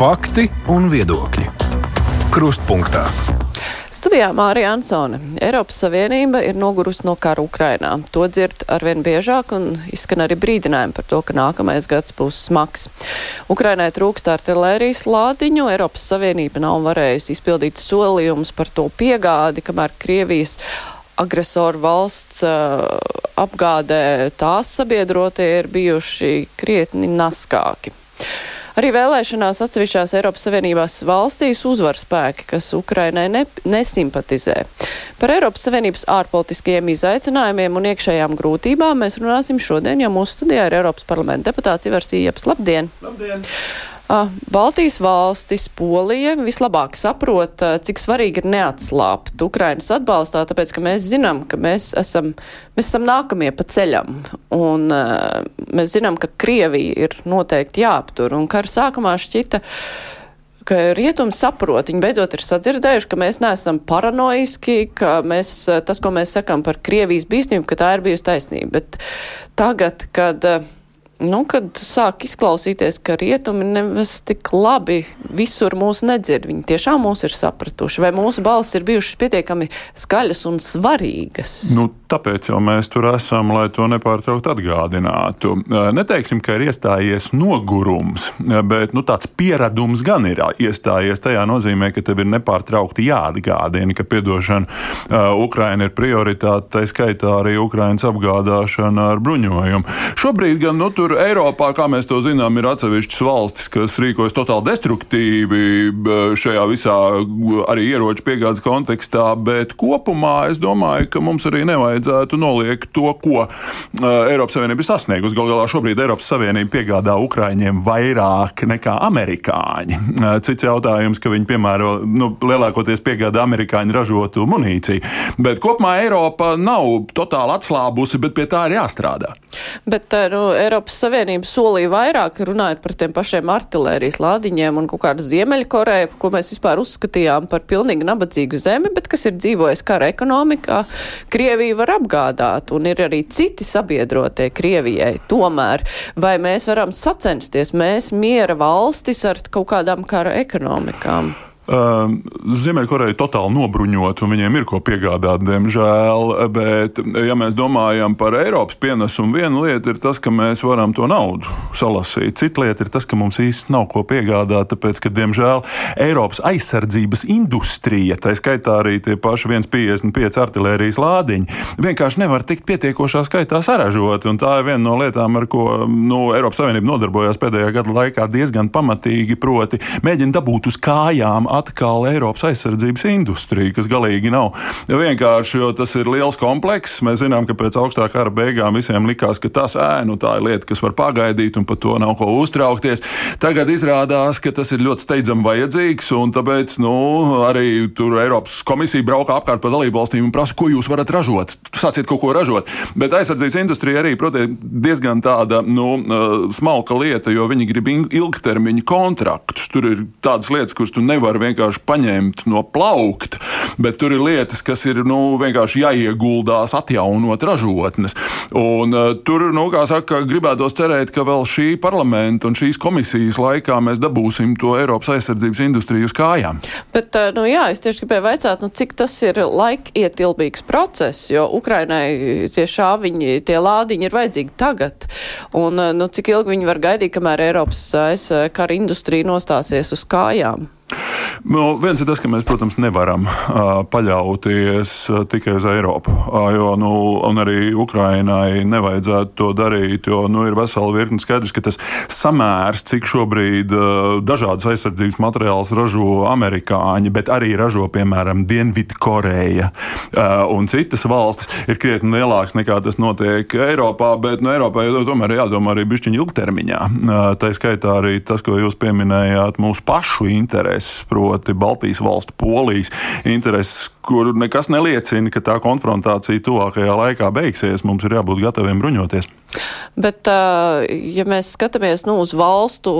Fakti un viedokļi. Krustpunktā. Studijā Mārija Ansone. Eiropas Savienība ir nogurusi no kara Ukrainā. To dzird arvien biežāk un izskan arī brīdinājumi par to, ka nākamais gads būs smags. Ukrainai trūkst artilērijas lādiņu, Eiropas Savienība nav varējusi izpildīt solījumus par to piegādi, kamēr Krievijas agresoru valsts uh, apgādē tās sabiedrotie ir bijuši krietni naskāki. Arī vēlēšanās atsevišķās Eiropas Savienībās valstīs uzvar spēki, kas Ukrainai ne, nesimpatizē. Par Eiropas Savienības ārpolitiskajiem izaicinājumiem un iekšējām grūtībām mēs runāsim šodien, jo mūsu studijā ir Eiropas parlamenta deputāts Ivars Ieps. Labdien! Labdien! Baltijas valstis, Polija vislabāk saprot, cik svarīgi ir neatslāpt Ukrainas atbalstā, tāpēc, ka mēs zinām, ka mēs esam, mēs esam nākamie pa ceļam. Un uh, mēs zinām, ka Krievija ir noteikti jāaptur. Un kara sākumā šķita, ka rietumi saprot, viņi beidzot ir sadzirdējuši, ka mēs neesam paranoiski, ka mēs, tas, ko mēs sakām par Krievijas bīstību, ka tā ir bijusi taisnība. Bet tagad, kad uh, nu, kad sāk izklausīties, ka rietumi nemaz tik labi visur mūs nedzird, viņi tiešām mūs ir sapratuši, vai mūsu balss ir bijušas pietiekami skaļas un svarīgas? Nu, tāpēc jau mēs tur esam, lai to nepārtraukt atgādinātu. Neteiksim, ka ir iestājies nogurums, bet nu, tāds pieradums gan ir iestājies. Tajā nozīmē, ka tev ir nepārtraukti jāatgādina, ka piedošana Ukraina ir prioritāte, tā skaitā arī Ukrainas apgādāšana ar bruņojumu. Šobrīd gan nu, tur Tur Eiropā, kā mēs to zinām, ir atsevišķas valstis, kas rīkojas totāli destruktīvi šajā visā arī ieroču piegādes kontekstā, bet kopumā es domāju, ka mums arī nevajadzētu noliekt to, ko Eiropas Savienība ir sasniegusi. Galu galā šobrīd Eiropas Savienība piegādā Ukraiņiem vairāk nekā amerikāņi. Cits jautājums, ka viņi piemēro nu, lielākoties piegādā amerikāņu ražotu munīciju. Bet kopumā Eiropa nav totāli atslābusi, bet pie tā ir jāstrādā. Bet nu, Eiropas Savienība solīja vairāk, runājot par tiem pašiem artilērijas lādiņiem un kaut kādu Ziemeļkoreju, ko mēs vispār uzskatījām par pilnīgi nabadzīgu zemi, bet kas ir dzīvojis kara ekonomikā, Krievija var apgādāt un ir arī citi sabiedrotie Krievijai. Tomēr, vai mēs varam sacensties, mēs miera valstis ar kaut kādām kara ekonomikām? Ehm, Ziemeļkoreja totāli nobruņot, un viņiem ir ko piegādāt, diemžēl. Bet, ja mēs domājam par Eiropas pienesumu, viena lieta ir tas, ka mēs varam to naudu salasīt. Cita lieta ir tas, ka mums īsti nav ko piegādāt, tāpēc, ka, diemžēl, Eiropas aizsardzības industrija, tā skaitā arī tie paši 1,55 artērijas lādiņi, vienkārši nevar tikt pietiekošā skaitā saražot. Tā ir viena no lietām, ar ko nu, Eiropas Savienība nodarbojās pēdējā gada laikā diezgan pamatīgi, proti, mēģina dabūt uz kājām atkal Eiropas aizsardzības industrija, kas galīgi nav vienkārši, jo tas ir liels komplekss. Mēs zinām, ka pēc augstā kara beigām visiem likās, ka tas ēnu tā ir lieta, kas var pagaidīt, un par to nav ko uztraukties. Tagad izrādās, ka tas ir ļoti steidzami vajadzīgs, un tāpēc nu, arī tur Eiropas komisija brauka apkārt pa dalību valstīm un prasa, ko jūs varat ražot. Sāciet kaut ko ražot. Bet aizsardzības industrija arī, protams, diezgan tāda nu, smalka lieta, jo viņi grib ilgtermiņa kontraktus. Tur ir tādas lietas, kuras tu nevari vienkārši paņemt no plaukta, bet tur ir lietas, kas ir nu, vienkārši jāieguldās, atjaunot ražotnes. Un, uh, tur, nu, kā saka, gribētos cerēt, ka vēl šī parlamenta un šīs komisijas laikā mēs dabūsim to Eiropas aizsardzības industriju uz kājām. Bet, uh, nu, jā, es tieši gribēju vaicāt, nu, cik tas ir laikietilpīgs process, jo Ukrainai tie šāviņi, tie lādiņi ir vajadzīgi tagad. Un, uh, nu, cik ilgi viņi var gaidīt, kamēr Eiropas kara industrija nostāsies uz kājām? Nu, viens ir tas, ka mēs, protams, nevaram uh, paļauties uh, tikai uz Eiropu. Uh, jo, nu, arī Ukrainai nevajadzētu to darīt, jo nu, ir vesela virkne skaidrs, ka tas samērs, cik šobrīd uh, dažādas aizsardzības materiālus ražo amerikāņi, bet arī ražo, piemēram, Dienvidkoreja uh, un citas valstis, ir krietni lielāks nekā tas notiek Eiropā. Bet nu, Eiropai tomēr ir jādomā arī bišķiņa ilgtermiņā. Uh, tā skaitā arī tas, ko jūs pieminējāt, mūsu pašu interesi intereses, proti Baltijas valstu, Polijas intereses, kur nekas neliecina, ka tā konfrontācija tuvākajā laikā beigsies. Mums ir jābūt gataviem bruņoties. Bet, ja mēs skatāmies nu, uz valstu,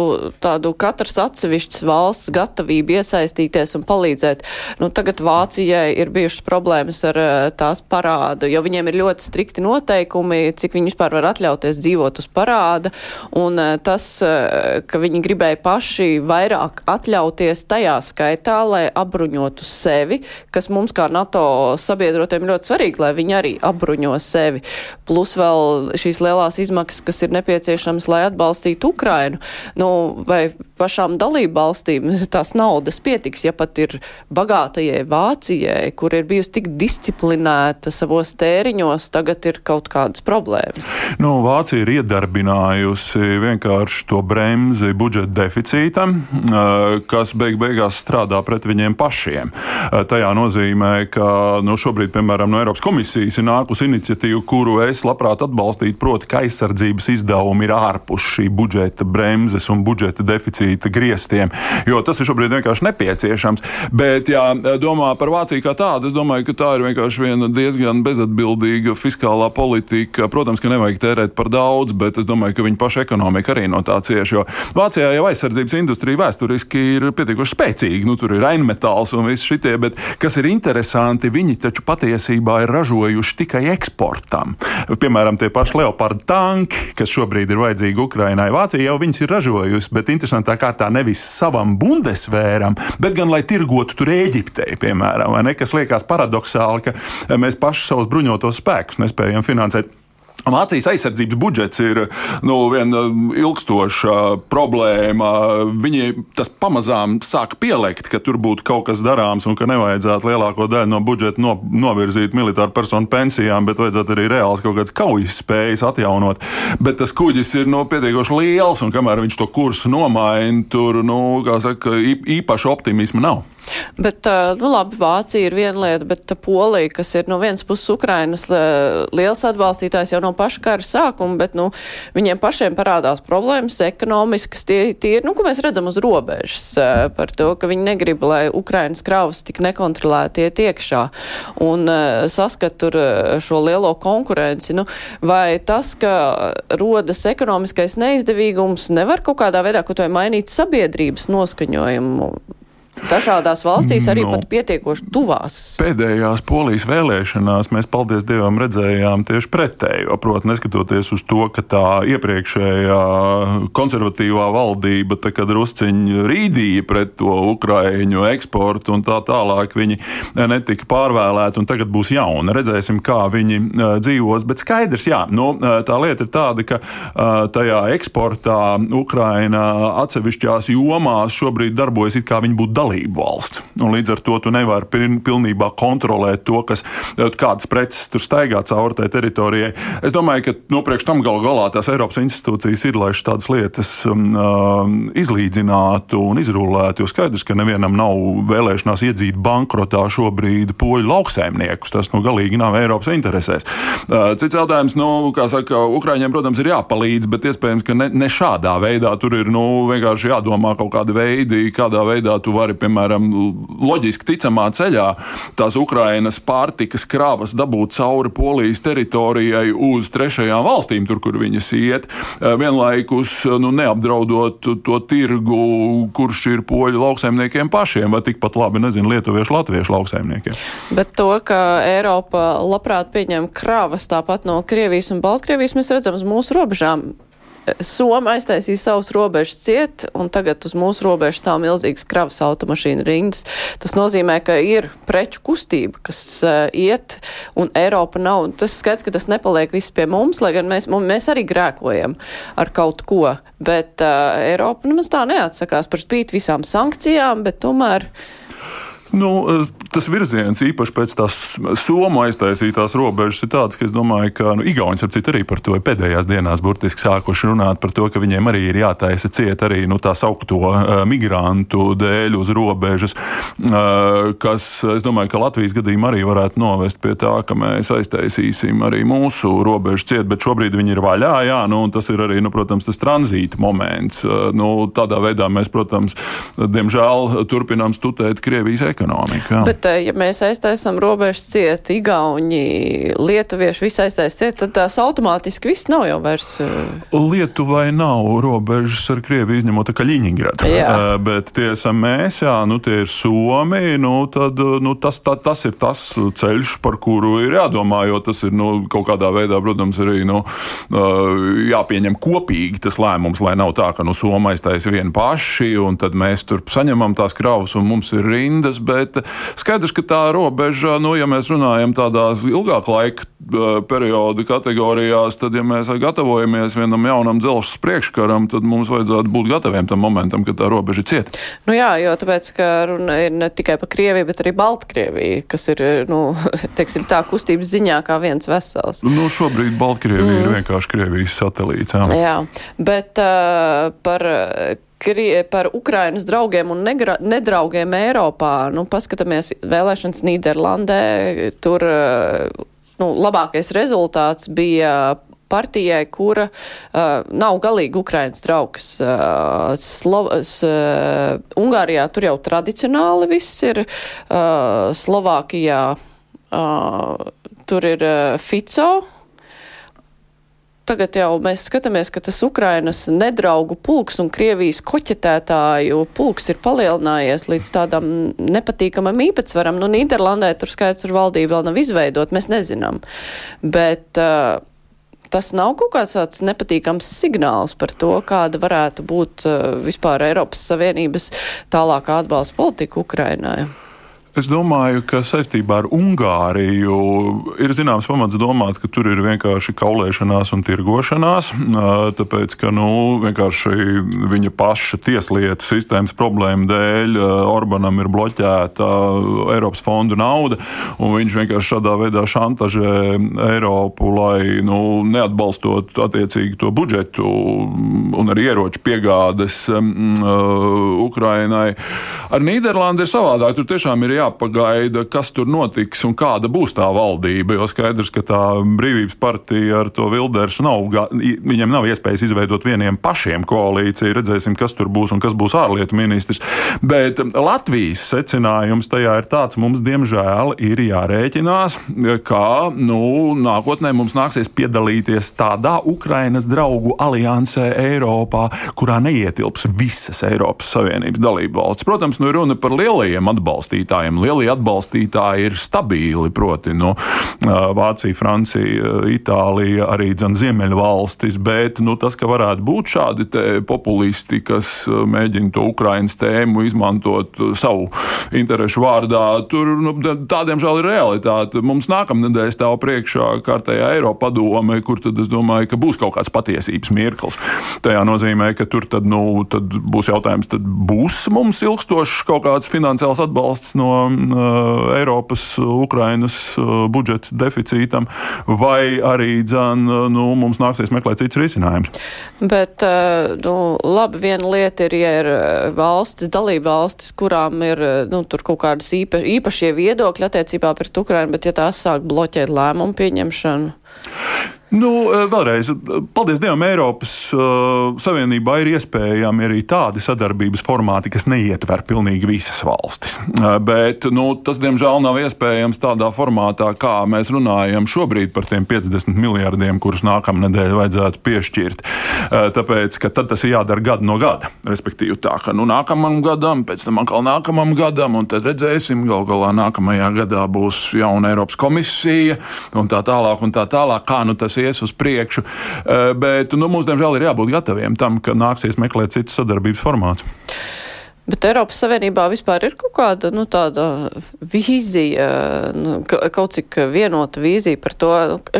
tādu katras atsevišķas valsts gatavību iesaistīties un palīdzēt, nu, tagad Vācijai ir bijušas problēmas ar tās parādu, jo viņiem ir ļoti strikti noteikumi, cik viņi vispār var atļauties dzīvot uz parāda, un tas, ka viņi gribēja paši vairāk atļauties tajā skaitā, lai apbruņotu sevi, kas mums kā NATO sabiedrotiem ļoti svarīgi, lai viņi arī apbruņo sevi, plus vēl šīs lielās lielās izmaksas, kas ir nepieciešamas, lai atbalstītu Ukrainu. Nu, vai pašām dalību valstīm tās naudas pietiks, ja pat ir bagātajai Vācijai, kur ir bijusi tik disciplinēta savos tēriņos, tagad ir kaut kādas problēmas? Nu, Vācija ir iedarbinājusi vienkārši to bremzi budžeta deficītam, kas beig beigās strādā pret viņiem pašiem. Tajā nozīmē, ka nu, šobrīd, piemēram, no Eiropas komisijas ir nākusi iniciatīva, kuru es labprāt atbalstītu, proti, ka aizsardzības izdevumi ir ārpus šī budžeta bremzes un budžeta deficīta griestiem, jo tas ir šobrīd vienkārši nepieciešams. Bet, ja domā par Vāciju kā tādu, es domāju, ka tā ir vienkārši viena diezgan bezatbildīga fiskālā politika. Protams, ka nevajag tērēt par daudz, bet es domāju, ka viņa paša ekonomika arī no tā cieš, jo Vācijā jau aizsardzības industrija vēsturiski ir pietiekoši spēcīga. Nu, tur ir ainmetāls un viss šitie, bet kas ir interesanti, viņi taču patiesībā ir ražojuši tikai eksportam. Piemēram, tie paši Leopard tanki, kas šobrīd ir vajadzīgi Ukrainai. Vācija jau viņus ir ražojusi, bet interesantā kārtā nevis savam bundesvēram, bet gan lai tirgotu tur Eģiptei, piemēram, ne, kas liekas paradoxāli, ka mēs paši savus bruņotos spēkus nespējam finansēt. Vācijas aizsardzības budžets ir nu, viena ilgstoša problēma. Viņi tas pamazām sāk pielikt, ka tur būtu kaut kas darāms un ka nevajadzētu lielāko daļu no budžeta no, novirzīt militāru personu pensijām, bet vajadzētu arī reāls kaut kādas kaujas spējas atjaunot. Bet tas kuģis ir nu, pietiekoši liels un kamēr viņš to kursu nomaina, tur nu, saka, īpaši optimisma nav. Bet, nu labi, Vācija ir viena lieta, bet Polija, kas ir no vienas puses Ukrainas liels atbalstītājs jau no paša kara sākuma, bet, nu, viņiem pašiem parādās problēmas ekonomiskas, tie, tie ir, nu, ko mēs redzam uz robežas par to, ka viņi negrib, lai Ukrainas kravas tik nekontrolēti iet iekšā un saskat tur šo lielo konkurenci. Nu, vai tas, ka rodas ekonomiskais neizdevīgums, nevar kaut kādā veidā kaut vai mainīt sabiedrības noskaņojumu? Dažādās valstīs arī no, pat pietiekoši tuvās. Pēdējās polijas vēlēšanās mēs, paldies Dievam, redzējām tieši pretējo. Proti, neskatoties uz to, ka tā iepriekšējā konservatīvā valdība drusciņi rīdīja pret to ukraiņu eksportu un tā tālāk, viņi netika pārvēlēti un tagad būs jauni. Redzēsim, kā viņi dzīvos. Bet skaidrs, jā, nu, tā lieta ir tāda, ka tajā eksportā Ukraina atsevišķās jomās šobrīd darbojas it kā viņi būtu dalību valsts. Un līdz ar to tu nevari pilnībā kontrolēt to, kas, kādas preces tur staigā cauri tai teritorijai. Es domāju, ka nopriekš tam gal galā tās Eiropas institūcijas ir, lai šādas lietas um, um, izlīdzinātu un izrullētu. Jo skaidrs, ka nevienam nav vēlēšanās iedzīt bankrotā šobrīd poļu lauksaimniekus. Tas nu galīgi nav Eiropas interesēs. Uh, cits jautājums, nu, kā saka, Ukraiņiem, protams, ir jāpalīdz, bet iespējams, ka ne, ne šādā veidā tur ir nu, vienkārši jādomā kaut kādi veidi, kādā veidā tu vari piemēram, loģiski ticamā ceļā tās Ukrainas pārtikas kravas dabūt cauri Polijas teritorijai uz trešajām valstīm, tur, kur viņas iet, eh, vienlaikus nu, neapdraudot to tirgu, kurš ir poļu lauksaimniekiem pašiem, vai tikpat labi, nezinu, lietuviešu, latviešu lauksaimniekiem. Bet to, ka Eiropa labprāt pieņem kravas tāpat no Krievijas un Baltkrievijas, mēs redzam uz mūsu robežām. Soma aiztaisīja savus robežas ciet, un tagad uz mūsu robežas stāv milzīgas kravas automašīnu rindas. Tas nozīmē, ka ir preču kustība, kas uh, iet, un Eiropa nav. Tas skaidrs, ka tas nepaliek viss pie mums, lai gan mēs, mēs arī grēkojam ar kaut ko, bet uh, Eiropa nemaz tā neatsakās par spīti visām sankcijām, bet tomēr. Nu, eh, tas virziens īpaši pēc tās somu aiztaisītās robežas ir tāds, ka es domāju, ka nu, Igauni ap citu arī par to pēdējās dienās burtiski sākuši runāt par to, ka viņiem arī ir jātaisa ciet arī nu, tā saukto uh, migrantu dēļ uz robežas, uh, kas, es domāju, ka Latvijas gadījumā arī varētu novest pie tā, ka mēs aiztaisīsim arī mūsu robežu ciet, bet šobrīd viņi ir vaļā, jā, nu, un tas ir arī, nu, protams, tas tranzīta moments. Uh, nu, tādā veidā mēs, protams, diemžēl turpinām studēt Krievijas ekonomiku ekonomika. Bet, eh, ja mēs aiztaisam robežas ciet, Igauni, Lietuvieši, visi aiztais ciet, tad tās automātiski viss nav jau vairs. Eh, Lietuvai nav robežas ar Krieviju, izņemot Kaļiņingradu. Uh, bet tie esam mēs, jā, nu tie ir Somi, nu tad nu, tas, tā, tas ir tas ceļš, par kuru ir jādomā, jo tas ir nu, kaut kādā veidā, protams, arī nu, jāpieņem kopīgi tas lēmums, lai nav tā, ka nu, Somai aiztaisa vieni paši, un tad mēs tur saņemam tās kravas, un mums ir rindas bet skaidrs, ka tā robeža, nu, ja mēs runājam tādās ilgāka laika periodu kategorijās, tad, ja mēs gatavojamies vienam jaunam dzelzceļa priekškaram, tad mums vajadzētu būt gataviem tam momentam, kad tā robeža ir cieta. Nu jā, jo tāpēc, ka runa ir ne tikai par Krieviju, bet arī Baltkrieviju, kas ir, nu, teiksim tā, kustības ziņā kā viens vesels. Nu, šobrīd Baltkrievija mm. ir vienkārši Krievijas satelīts. Jā, jā bet uh, par par Ukrainas draugiem un negra, nedraugiem Eiropā. Nu, paskatāmies vēlēšanas Nīderlandē. Tur nu, labākais rezultāts bija partijai, kura uh, nav galīgi Ukrainas draugs. Uh, Slovas, uh, Ungārijā tur jau tradicionāli viss ir. Uh, Slovākijā uh, tur ir uh, Fico tagad jau mēs skatāmies, ka tas Ukrainas nedraugu pulks un Krievijas koķetētāju pulks ir palielinājies līdz tādam nepatīkamam īpatsvaram. Nu, Nīderlandē tur skaits ar valdību vēl nav izveidot, mēs nezinām. Bet uh, tas nav kaut kāds tāds nepatīkams signāls par to, kāda varētu būt uh, vispār Eiropas Savienības tālākā atbalsta politika Ukrainai. Es domāju, ka saistībā ar Ungāriju ir zināms pamats domāt, ka tur ir vienkārši kaulēšanās un tirgošanās. Tāpēc, ka nu, viņa paša tieslietu sistēmas problēmu dēļ Orbanam ir bloķēta Eiropas fondu nauda, un viņš vienkārši šādā veidā šantažē Eiropu, lai nu, neatbalstot attiecīgi to budžetu un arī ieroču piegādes um, Ukrainai. Ar Nīderlandi ir savādāk. Tur tiešām ir jāpagaida, kas tur notiks un kāda būs tā valdība. Jo skaidrs, ka tā brīvības partija ar to Vildersu nav, viņiem nav iespējas izveidot vieniem pašiem koalīciju. Redzēsim, kas tur būs un kas būs ārlietu ministrs. Bet Latvijas secinājums tajā ir tāds, mums diemžēl ir jārēķinās, ka nu, nākotnē mums nāksies piedalīties tādā Ukrainas draugu aliansē Eiropā, kurā neietilps visas Eiropas Savienības dalību valsts. Protams, nu ir runa par lielajiem atbalstītājiem jautājumi. Lielie atbalstītāji ir stabili, proti, nu, Vācija, Francija, Itālija, arī Ziemeļvalstis, bet nu, tas, ka varētu būt šādi populisti, kas mēģina to Ukraiņas tēmu izmantot savu interesu vārdā, tur nu, tādiem žēl ir realitāte. Mums nākamnedēļ stāv priekšā kārtējā Eiropa padome, kur tad es domāju, ka būs kaut kāds patiesības mirklis. Tajā nozīmē, ka tur tad, nu, tad būs jautājums, tad būs mums ilgstošs kaut kāds finansiāls atbalsts no Eiropas, Ukrainas uh, budžeta deficītam, vai arī dzan, uh, nu, mums nāksies meklēt citus risinājumus. Bet, uh, nu, labi, viena lieta ir, ja ir uh, valstis, dalība valstis, kurām ir, uh, nu, kaut kādas īpa, īpašie viedokļi attiecībā pret Ukrainu, bet ja tās sāk bloķēt lēmumu pieņemšanu. Nu, eh, vēlreiz, paldies Dievam, Eiropas uh, Savienībā ir iespējami arī tādi sadarbības formāti, kas neietver pilnīgi visas valstis. Uh, bet nu, tas, diemžēl, nav iespējams tādā formātā, kā mēs runājam šobrīd par tiem 50 miljardiem, kurus nākamā nedēļa vajadzētu piešķirt. Uh, tāpēc, ka tad tas ir jādara gadu no gada. Respektīvi, tā ka nu, nākamam gadam, pēc tam atkal nākamam gadam, un tad redzēsim, gal galā nākamajā gadā būs jauna Eiropas komisija un tā tālāk. Un tā tālāk kā nu tas ies uz priekšu. Bet nu, mums, diemžēl, ir jābūt gataviem tam, ka nāksies meklēt citus sadarbības formātus. Bet Eiropas Savienībā vispār ir kaut kāda nu, tāda vīzija, nu, kaut cik vienota vīzija par to,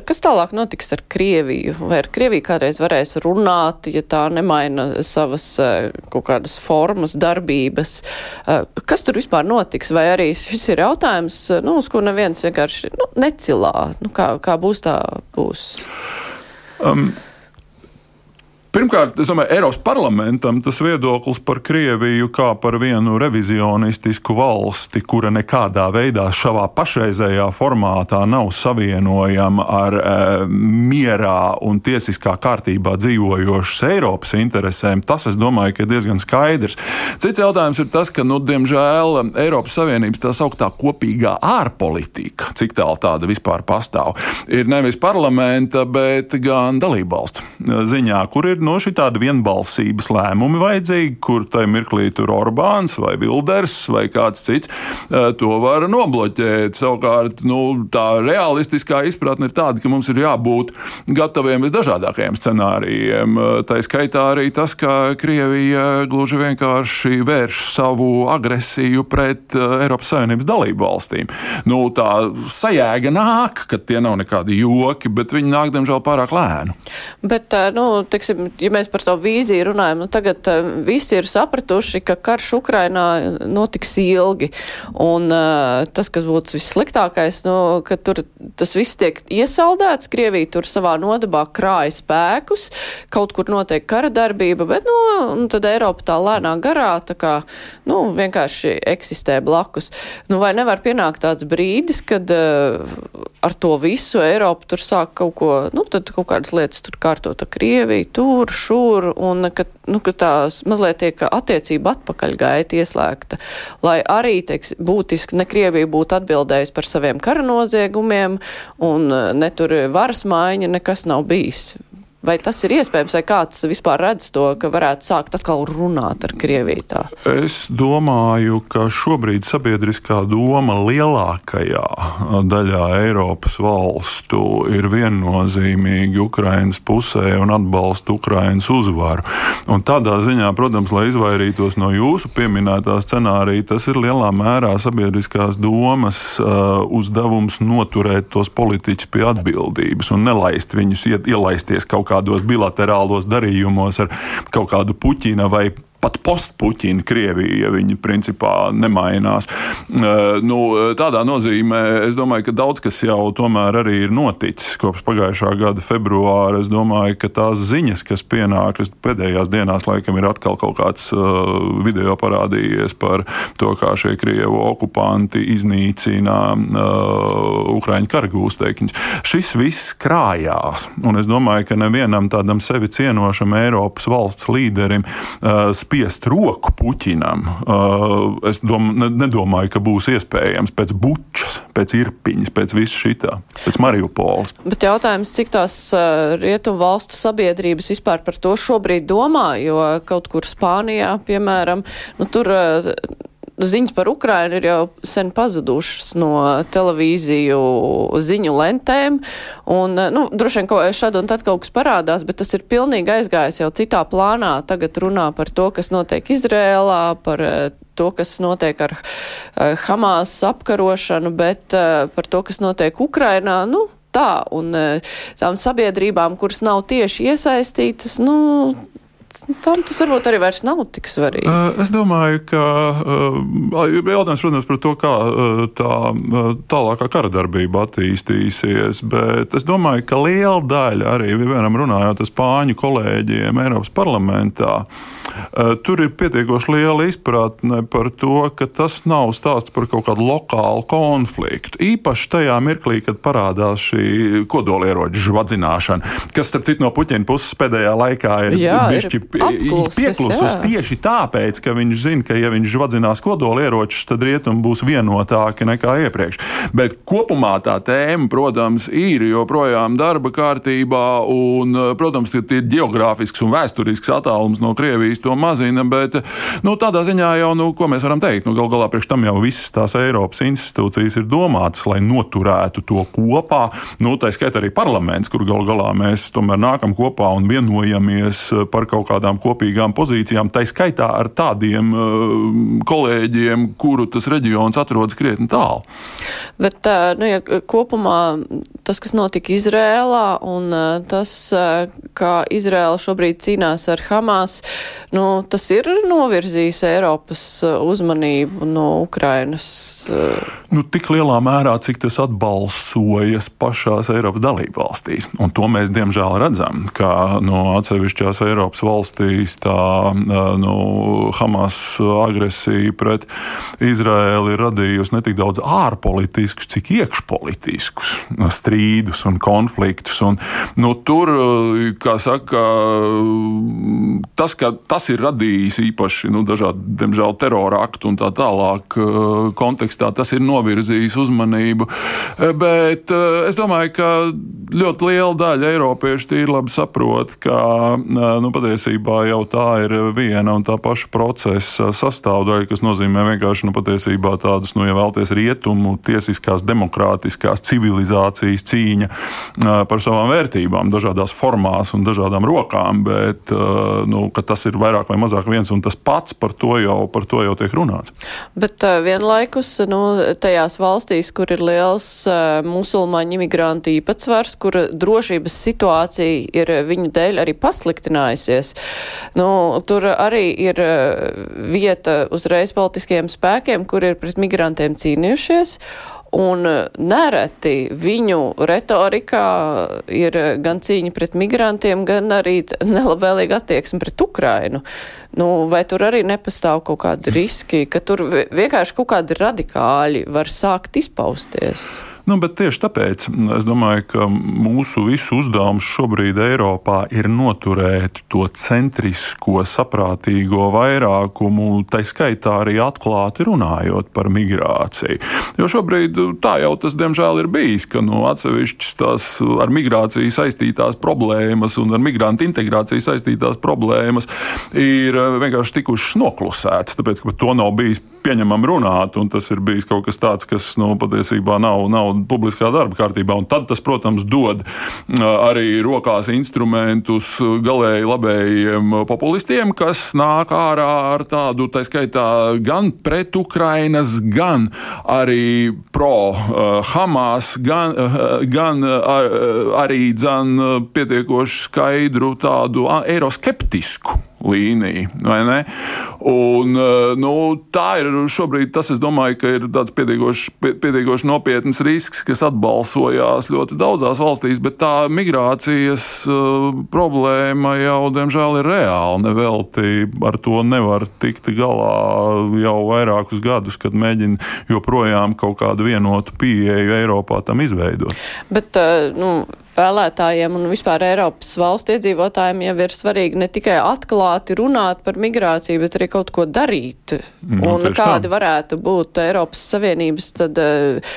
kas tālāk notiks ar Krieviju. Vai ar Krieviju kādreiz varēs runāt, ja tā nemaina savas eh, kaut kādas formas, darbības. Eh, kas tur vispār notiks? Vai arī šis ir jautājums, nu, uz ko neviens vienkārši nu, necilā? Nu, kā, kā būs tā būs? Um. Pirmkārt, es domāju, Eiropas parlamentam tas viedoklis par Krieviju kā par vienu revizionistisku valsti, kura nekādā veidā savā pašreizējā formātā nav savienojama ar e, mierā un tiesiskā kārtībā dzīvojošas Eiropas interesēm, tas, es domāju, ir diezgan skaidrs. Cits jautājums ir tas, ka, nu, diemžēl, Eiropas Savienības tā sauktā kopīgā ārpolitika, cik tālu tāda vispār pastāv, ir nevis parlamenta, bet gan dalībvalstu ziņā, kur ir ir no šī tāda vienbalsības lēmumi vajadzīgi, kur tajā mirklī tur Orbāns vai Vilders vai kāds cits eh, to var nobloķēt. Savukārt, nu, tā realistiskā izpratne ir tāda, ka mums ir jābūt gataviem visdažādākajiem scenārijiem. Eh, tā skaitā arī tas, ka Krievija gluži vienkārši vērš savu agresiju pret eh, Eiropas Savienības dalību valstīm. Nu, tā sajēga nāk, ka tie nav nekādi joki, bet viņi nāk, diemžēl, pārāk lēni. Bet, nu, teiksim, ja mēs par to vīziju runājam, nu tagad uh, visi ir sapratuši, ka karš Ukrainā notiks ilgi. Un uh, tas, kas būtu vissliktākais, nu, ka tur tas viss tiek iesaldēts, Krievija tur savā nodabā krāja spēkus, kaut kur notiek kara darbība, bet, nu, tad Eiropa tā lēnā garā, tā kā, nu, vienkārši eksistē blakus. Nu, vai nevar pienākt tāds brīdis, kad uh, ar to visu Eiropa tur sāk kaut ko, nu, tad kaut kādas lietas tur kārtot ar Krieviju, tur tur, šur, un ka, nu, ka tās mazliet tiek attiecība atpakaļ gaita ieslēgta, lai arī, teiks, būtiski ne Krievija būtu atbildējusi par saviem kara noziegumiem, un ne tur varas maiņa nekas nav bijis. Vai tas ir iespējams, vai kāds vispār redz to, ka varētu sākt atkal runāt ar Krieviju? Tā? Es domāju, ka šobrīd sabiedriskā doma lielākajā daļā Eiropas valstu ir viennozīmīgi Ukrainas pusē un atbalsta Ukrainas uzvaru. Un tādā ziņā, protams, lai izvairītos no jūsu pieminētā scenārija, tas ir lielā mērā sabiedriskās domas uh, uzdevums noturēt tos politiķus pie atbildības un nelaist viņus iet, ielaisties kaut kādos bilaterālos darījumos ar kaut kādu Puķina vai pat postpuķina Krievija, ja viņi principā nemainās. Nu, tādā nozīmē es domāju, ka daudz kas jau tomēr arī ir noticis kopš pagājušā gada februāra. Es domāju, ka tās ziņas, kas pienākas pēdējās dienās, laikam ir atkal kaut kāds video parādījies par to, kā šie Krievu okupanti iznīcina uh, Ukraiņu karagūstekņus. Šis viss krājās, un es domāju, ka nevienam tādam sevi cienošam Eiropas valsts līderim uh, spiest roku Puķinam, uh, es dom, ne, nedomāju, ka būs iespējams pēc bučas, pēc irpiņas, pēc visu šitā, pēc Mariupoles. Bet jautājums, cik tās uh, rietumu valstu sabiedrības vispār par to šobrīd domā, jo kaut kur Spānijā, piemēram, nu, tur uh, ziņas par Ukrainu ir jau sen pazudušas no televīziju ziņu lentēm. Un, nu, droši vien kaut šad un tad kaut kas parādās, bet tas ir pilnīgi aizgājis jau citā plānā. Tagad runā par to, kas notiek Izrēlā, par eh, to, kas notiek ar uh, Hamas apkarošanu, bet uh, par to, kas notiek Ukrainā. Nu, tā, un tām sabiedrībām, kuras nav tieši iesaistītas, nu, tam tas varbūt arī vairs nav tik svarīgi. Es domāju, ka jautājums, protams, par to, kā tā tālākā kara darbība attīstīsies, bet es domāju, ka liela daļa arī, vienam runājot ar spāņu kolēģiem Eiropas parlamentā, tur ir pietiekoši liela izpratne par to, ka tas nav stāsts par kaut kādu lokālu konfliktu. Īpaši tajā mirklī, kad parādās šī kodolieroču žvadzināšana, kas, starp citu, no Puķina puses pēdējā laikā ir bišķi pieklusus tieši tāpēc, ka viņš zina, ka, ja viņš žvadzinās kodolieročus, tad rietumi būs vienotāki nekā iepriekš. Bet kopumā tā tēma, protams, ir joprojām darba kārtībā, un, protams, tie geogrāfisks un vēsturisks attālums no Krievijas to mazina, bet nu, tādā ziņā jau, nu, ko mēs varam teikt, nu, gal galā priekš tam jau visas tās Eiropas institūcijas ir domātas, lai noturētu to kopā. Nu, tā skaitā arī parlaments, kur gal galā mēs tomēr nākam kopā un vienojamies par kaut kādām kopīgām pozīcijām, tai skaitā ar tādiem uh, kolēģiem, kuru tas reģions atrodas krietni tālu. Bet nu, ja kopumā tas, kas notika Izrēlā un tas, kā Izrēla šobrīd cīnās ar Hamas, nu, tas ir novirzījis Eiropas uzmanību no Ukrainas. Nu, tik lielā mērā, cik tas atbalsojas pašās Eiropas dalību valstīs. Un to mēs diemžēl redzam, ka no atsevišķās Eiropas valstīs tā nu, Hamas agresija pret Izraēlu ir radījusi ne tik daudz ārpolitiskus, cik iekšpolitiskus strīdus un konfliktus. Un, nu, tur, kā saka, tas, ka tas ir radījis īpaši nu, dažādu, diemžēl, terora aktu un tā tālāk kontekstā, tas ir novirzījis uzmanību. Bet es domāju, ka ļoti liela daļa eiropiešu tīri labi saprot, ka nu, patiesībā jau tā ir viena un tā paša procesa sastāvdaļa, kas nozīmē vienkārši nu, patiesībā tādus, nu, ja vēlties rietumu, tiesiskās, demokrātiskās civilizācijas cīņa par savām vērtībām, dažādās formās un dažādām rokām, bet nu, tas ir vairāk vai mazāk viens un tas pats, par to jau, par to jau tiek runāts. Bet vienlaikus nu, tajās valstīs, kur ir liels musulmaņu imigrantu īpatsvars, kur drošības situācija ir viņu dēļ arī pasliktinājusies, nu, tur arī ir uh, vieta uzreiz politiskiem spēkiem, kur ir pret migrantiem cīnījušies. Un nereti viņu retorikā ir gan cīņa pret migrantiem, gan arī nelabvēlīga attieksme pret Ukrainu. Nu, vai tur arī nepastāv kaut kādi riski, ka tur vienkārši kaut kādi radikāļi var sākt izpausties? Nu, tieši tāpēc es domāju, ka mūsu visu uzdevums šobrīd Eiropā ir noturēt to centrisko, saprātīgo vairākumu, tai skaitā arī atklāti runājot par migrāciju. Jo šobrīd tā jau tas, diemžēl, ir bijis, ka nu, atsevišķas tās ar migrāciju saistītās problēmas un ar migrantu integrāciju saistītās problēmas ir vienkārši tikušas noklusētas, tāpēc, ka par to nav bijis pieņemam runāt, un tas ir bijis kaut kas tāds, kas nu, patiesībā nav, nav publiskā darba kārtībā. Un tad tas, protams, dod arī rokās instrumentus galēji labējiem populistiem, kas nāk ārā ar tādu, tā skaitā, gan pret Ukrainas, gan arī pro Hamas, gan, gan ar, arī dzan pietiekoši skaidru tādu eiroskeptisku līnija. Un, eh, nu, tā ir šobrīd tas, domāju, ir tāds pietiekoši, nopietns risks, kas atbalsojās ļoti daudzās valstīs, bet tā migrācijas uh, problēma jau, diemžēl, ir reāla. Nevelti ar to nevar tikt galā jau vairākus gadus, kad mēģina joprojām kaut kādu vienotu pieeju Eiropā tam izveidot. Bet, uh, nu, vēlētājiem un vispār Eiropas valstu iedzīvotājiem jau ir svarīgi ne tikai atklāti runāt par migrāciju, bet arī kaut ko darīt. Nu, un kādi tā. varētu būt Eiropas Savienības tad uh,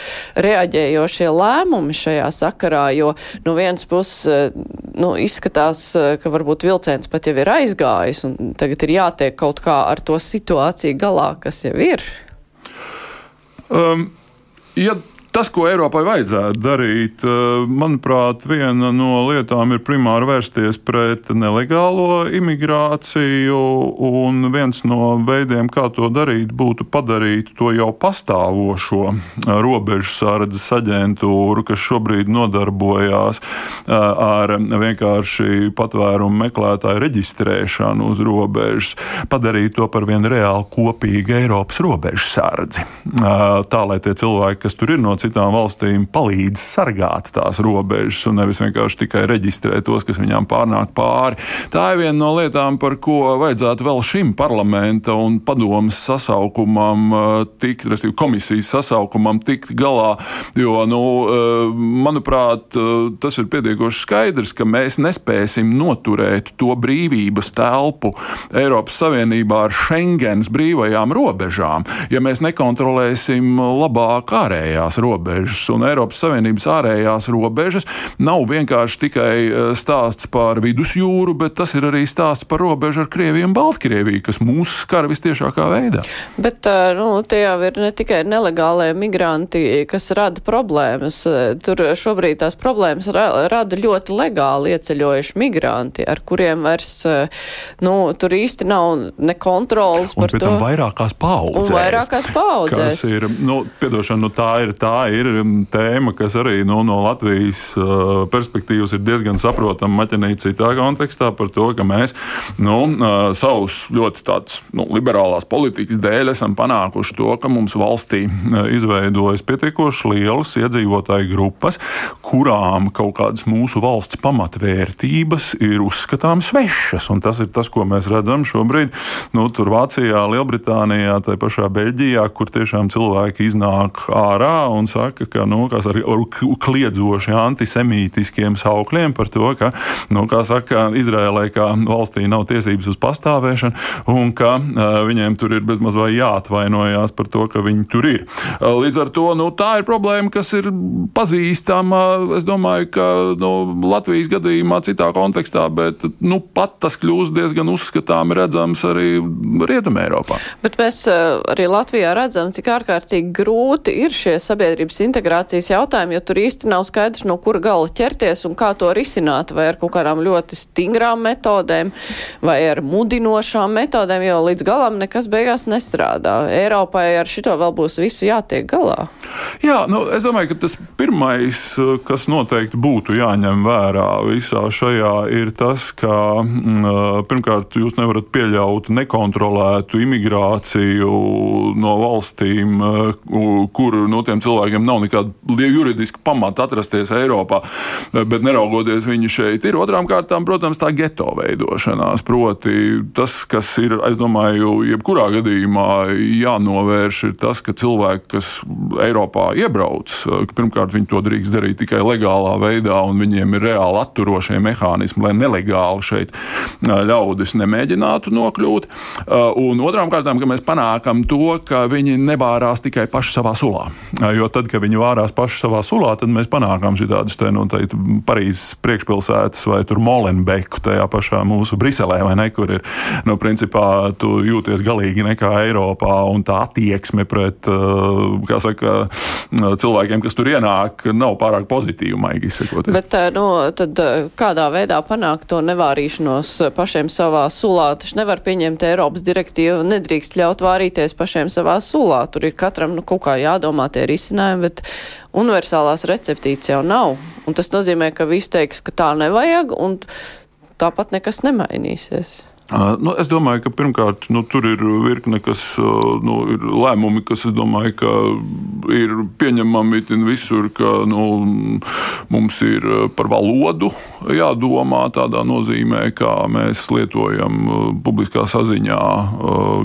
reaģējošie lēmumi šajā sakarā, jo no vienas puses uh, nu, izskatās, uh, ka varbūt vilciens pat jau ir aizgājis un tagad ir jātiek kaut kā ar to situāciju galā, kas jau ir. Um, ja Tas, ko Eiropai vajadzētu darīt, eh, manuprāt, viena no lietām ir primāri vērsties pret nelegālo imigrāciju, un viens no veidiem, kā to darīt, būtu padarīt to jau pastāvošo robežu sardzes aģentūru, kas šobrīd nodarbojās eh, ar vienkārši patvērumu meklētāju reģistrēšanu uz robežas, padarīt to par vienu reāli kopīgu Eiropas robežu sardzi. Eh, tā, lai tie cilvēki, kas tur ir no citām valstīm palīdz sargāt tās robežas un nevis vienkārši tikai reģistrēt tos, kas viņām pārnāk pāri. Tā ir viena no lietām, par ko vajadzētu vēl šim parlamenta un padomas sasaukumam uh, tikt, respektīvi komisijas sasaukumam tikt galā, jo, nu, uh, manuprāt, uh, tas ir pietiekoši skaidrs, ka mēs nespēsim noturēt to brīvības telpu Eiropas Savienībā ar Schengens brīvajām robežām, ja mēs nekontrolēsim labāk ārējās robežas robežas. Un Eiropas Savienības ārējās robežas nav vienkārši tikai stāsts par vidusjūru, bet tas ir arī stāsts par robežu ar Krieviju un Baltkrieviju, kas mūs skar vistiešākā veidā. Bet nu, tie jau ir ne tikai nelegālie migranti, kas rada problēmas. Tur šobrīd tās problēmas ra rada ļoti legāli ieceļojuši migranti, ar kuriem vairs, nu, tur īsti nav ne kontrolas par to. Vairākās paudzēs. Un vairākās paudzēs. Kas ir, nu, piedošana, nu, tā ir, tā ir tēma, kas arī nu, no Latvijas uh, perspektīvas ir diezgan saprotama maķenīt citā kontekstā par to, ka mēs, nu, uh, savus ļoti tāds, nu, liberālās politikas dēļ esam panākuši to, ka mums valstī uh, izveidojas pietiekoši lielas iedzīvotāju grupas, kurām kaut kādas mūsu valsts pamatvērtības ir uzskatāmas svešas. Un tas ir tas, ko mēs redzam šobrīd nu, tur Vācijā, Lielbritānijā, tā pašā Beļģijā, kur tiešām cilvēki iznāk ārā un saka, ka nu, ar, ar kliedzoši antisemītiskiem saukļiem par to, ka, nu, saka, Izrēlē kā valstī nav tiesības uz pastāvēšanu un ka uh, viņiem tur ir bezmaz vai jāatvainojās par to, ka viņi tur ir. Uh, līdz ar to nu, tā ir problēma, kas ir pazīstama. Es domāju, ka nu, Latvijas gadījumā citā kontekstā, bet nu, pat tas kļūst diezgan uzskatāms, redzams arī Rietumē Eiropā. Bet mēs arī Latvijā redzam, cik ārkārtīgi grūti ir šie sabiedrības integrācijas jautājumi, jo tur īsti nav skaidrs, no kura gala ķerties un kā to risināt, vai ar kaut kādām ļoti stingrām metodēm, vai ar mudinošām metodēm, jo līdz galam nekas beigās nestrādā. Eiropai ar šito vēl būs visu jātiek galā. Jā, nu, es domāju, ka tas pirmais, kas noteikti būtu jāņem vērā visā šajā, ir tas, ka mm, pirmkārt jūs nevarat pieļaut nekontrolētu imigrāciju no valstīm, kur no tiem cilvēkiem nav nekāda juridiska pamata atrasties Eiropā, bet neraugoties viņi šeit ir. Otrām kārtām, protams, tā geto veidošanās, proti tas, kas ir, es domāju, jebkurā gadījumā jānovērš, ir tas, ka cilvēki, kas Eiropā iebrauc, pirmkārt, viņi to drīkst darīt tikai legālā veidā, un viņiem ir reāli atturošie mehānismi, lai nelegāli šeit ļaudis nemēģinātu nokļūt. Un otrām kārtām, ka mēs panākam to, ka viņi nebārās tikai paši savā sulā. Jo tad, kad viņi vārās paši savā sulā, tad mēs panākam šādus te nu, Parīzes priekšpilsētas vai Molenbeku tajā pašā mūsu Briselē, vai ne, kur ir, nu, principā, tu jūties galīgi nekā Eiropā, un tā attieksme pret, kā saka, cilvēkiem, kas tur ienāk, nav pārāk pozitīva, maigi izsakoties. Bet, nu, tad kādā veidā panākt to nevārīšanos pašiem savā sulā? Taču nevar pieņemt Eiropas direktīvu, nedrīkst ļaut vārīties pašiem savā sulā. Tur ir katram, nu, kaut kā jādomā tie risinājumi, bet universālās receptītes jau nav. Un tas nozīmē, ka viss teiks, ka tā nevajag, un tāpat nekas nemainīsies. Nu, es domāju, ka pirmkārt nu, tur ir virkne kas, nu, ir lēmumi, kas domāju, ir pieņemami visur, ka nu, mums ir par valodu jādomā tādā nozīmē, kā mēs lietojam publiskā saziņā,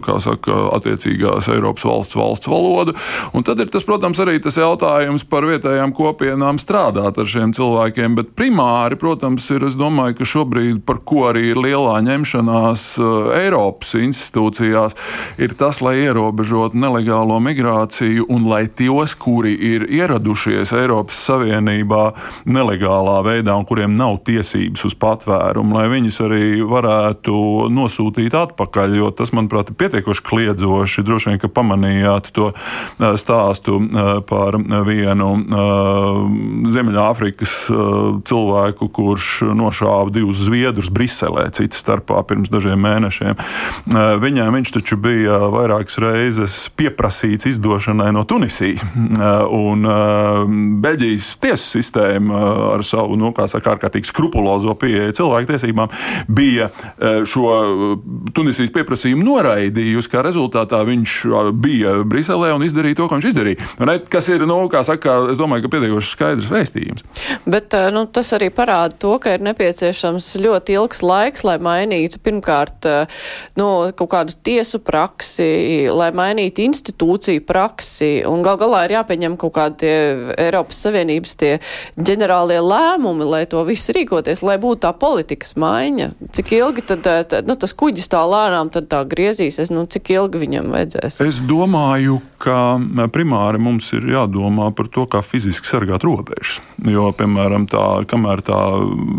kā saka, attiecīgās Eiropas valsts valsts valodu. Un tad ir tas, protams, arī tas jautājums par vietējām kopienām strādāt ar šiem cilvēkiem, bet primāri, protams, ir, es domāju, ka šobrīd par ko arī ir lielā ņemšanās citās uh, Eiropas institūcijās, ir tas, lai ierobežotu nelegālo migrāciju un lai tos, kuri ir ieradušies Eiropas Savienībā nelegālā veidā un kuriem nav tiesības uz patvērumu, lai viņus arī varētu nosūtīt atpakaļ, jo tas, manuprāt, ir pietiekoši kliedzoši. Droši vien, ka pamanījāt to uh, stāstu uh, par vienu Ziemeļāfrikas cilvēku, kurš nošāva divus zviedrus Briselē, citas starpā pirms dažiem mēnešiem. Eh, viņam viņš taču bija vairākas reizes pieprasīts izdošanai no Tunisijas. Eh, un eh, Beļģijas tiesu sistēma ar savu, nu, kā saka, ārkārtīgi skrupulozo pieeju cilvēktiesībām bija šo Tunisijas pieprasījumu noraidījusi, kā rezultātā viņš bija Briselē un izdarīja to, ko viņš izdarīja. Ne, kas ir, nu, kā saka, es domāju, ka pietiekoši skaidrs vēstījums. Bet nu, tas arī parāda to, ka ir nepieciešams ļoti ilgs laiks, lai mainītu pirmkārt eh, nu, kaut kādu tiesu praksi, lai mainītu institūciju praksi, un gal galā ir jāpieņem kaut kādi Eiropas Savienības tie ģenerālie lēmumi, lai to visu rīkoties, lai būtu tā politikas maiņa. Cik ilgi tad, eh, tad nu, tas kuģis tā lēnām tad tā griezīsies, nu, cik ilgi viņam vajadzēs? Es domāju, ka primāri mums ir jādomā par to, kā fiziski sargāt robežas. Jo, piemēram, tā, kamēr tā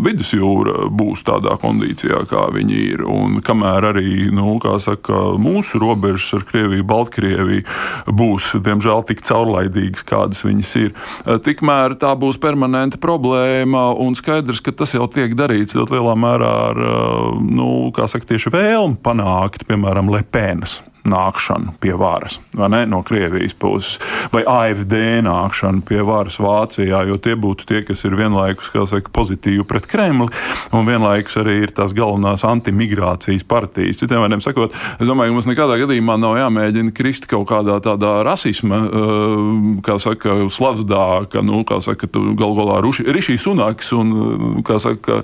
vidusjūra būs tādā kondīcijā, kā viņi ir, un kamēr arī nu, saka, mūsu robežas ar Krieviju, Baltkrieviju būs, diemžēl, tik caurlaidīgas, kādas viņas ir, tikmēr tā būs permanenta problēma un skaidrs, ka tas jau tiek darīts ļoti lielā mērā ar nu, saka, tieši vēlmi panākt, piemēram, Lepenas nākšanu pie varas, vai ne, no Krievijas puses, vai AFD nākšanu pie varas Vācijā, jo tie būtu tie, kas ir vienlaikus saka, pozitīvi pret Kremli, un vienlaikus arī ir tās galvenās antimigrācijas partijas. Citiem vārdiem sakot, es domāju, ka mums nekādā gadījumā nav jāmēģina krist kaut kādā tādā rasisma, uh, kā saka, slavdā, ka, nu, kā saka, gal galā Rišī Sunaks, un, uh, kā saka,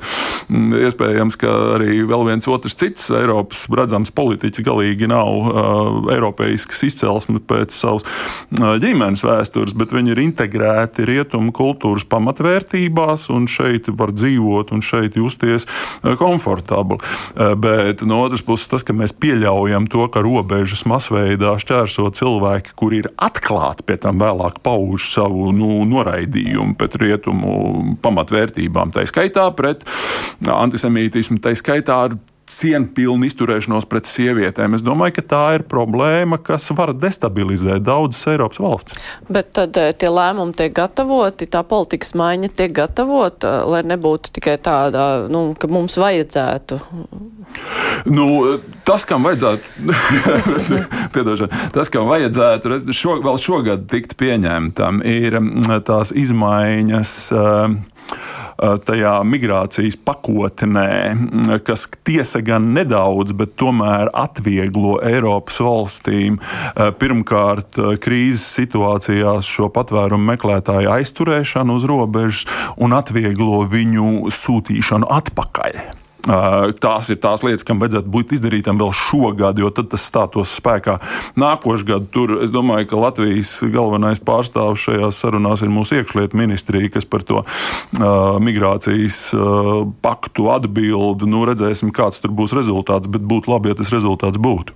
mm, iespējams, ka arī vēl viens otrs cits Eiropas redzams politiķis galīgi nav Uh, eiropeiskas izcelsmes pēc savas uh, ģimenes vēstures, bet viņi ir integrēti rietumu kultūras pamatvērtībās, un šeit var dzīvot un šeit justies uh, komfortabli. Bet no otras puses, tas, ka mēs pieļaujam to, ka robežas masveidā šķērso cilvēki, kuri ir atklāti pie tam vēlāk pauž savu nu, noraidījumu pret rietumu pamatvērtībām, tā skaitā pret antisemītismu, tā skaitā ar cienpilnu izturēšanos pret sievietēm. Es domāju, ka tā ir problēma, kas var destabilizēt daudzas Eiropas valsts. Bet tad eh, tie lēmumi tiek gatavoti, tā politikas maiņa tiek gatavota, lai nebūtu tikai tāda, nu, ka mums vajadzētu. Nu, tas, kam vajadzētu, tas, kam vajadzētu šo, vēl šogad tikt pieņemtam, ir mm, tās izmaiņas. Uh, Eh, tajā migrācijas pakotnē, mm, kas tiesa gan nedaudz, bet tomēr atvieglo Eiropas valstīm eh, pirmkārt eh, krīzes situācijās šo patvērumu meklētāju aizturēšanu uz robežas un atvieglo viņu sūtīšanu atpakaļ. Tās ir tās lietas, kam vajadzētu būt izdarītam vēl šogad, jo tad tas stātos spēkā nākošais gads. Tur es domāju, ka Latvijas galvenais pārstāvs šajās sarunās ir mūsu iekšlietu ministrija, kas par to uh, migrācijas uh, paktu atbild. Nu, redzēsim, kāds tur būs rezultāts, bet būtu labi, ja tas rezultāts būtu.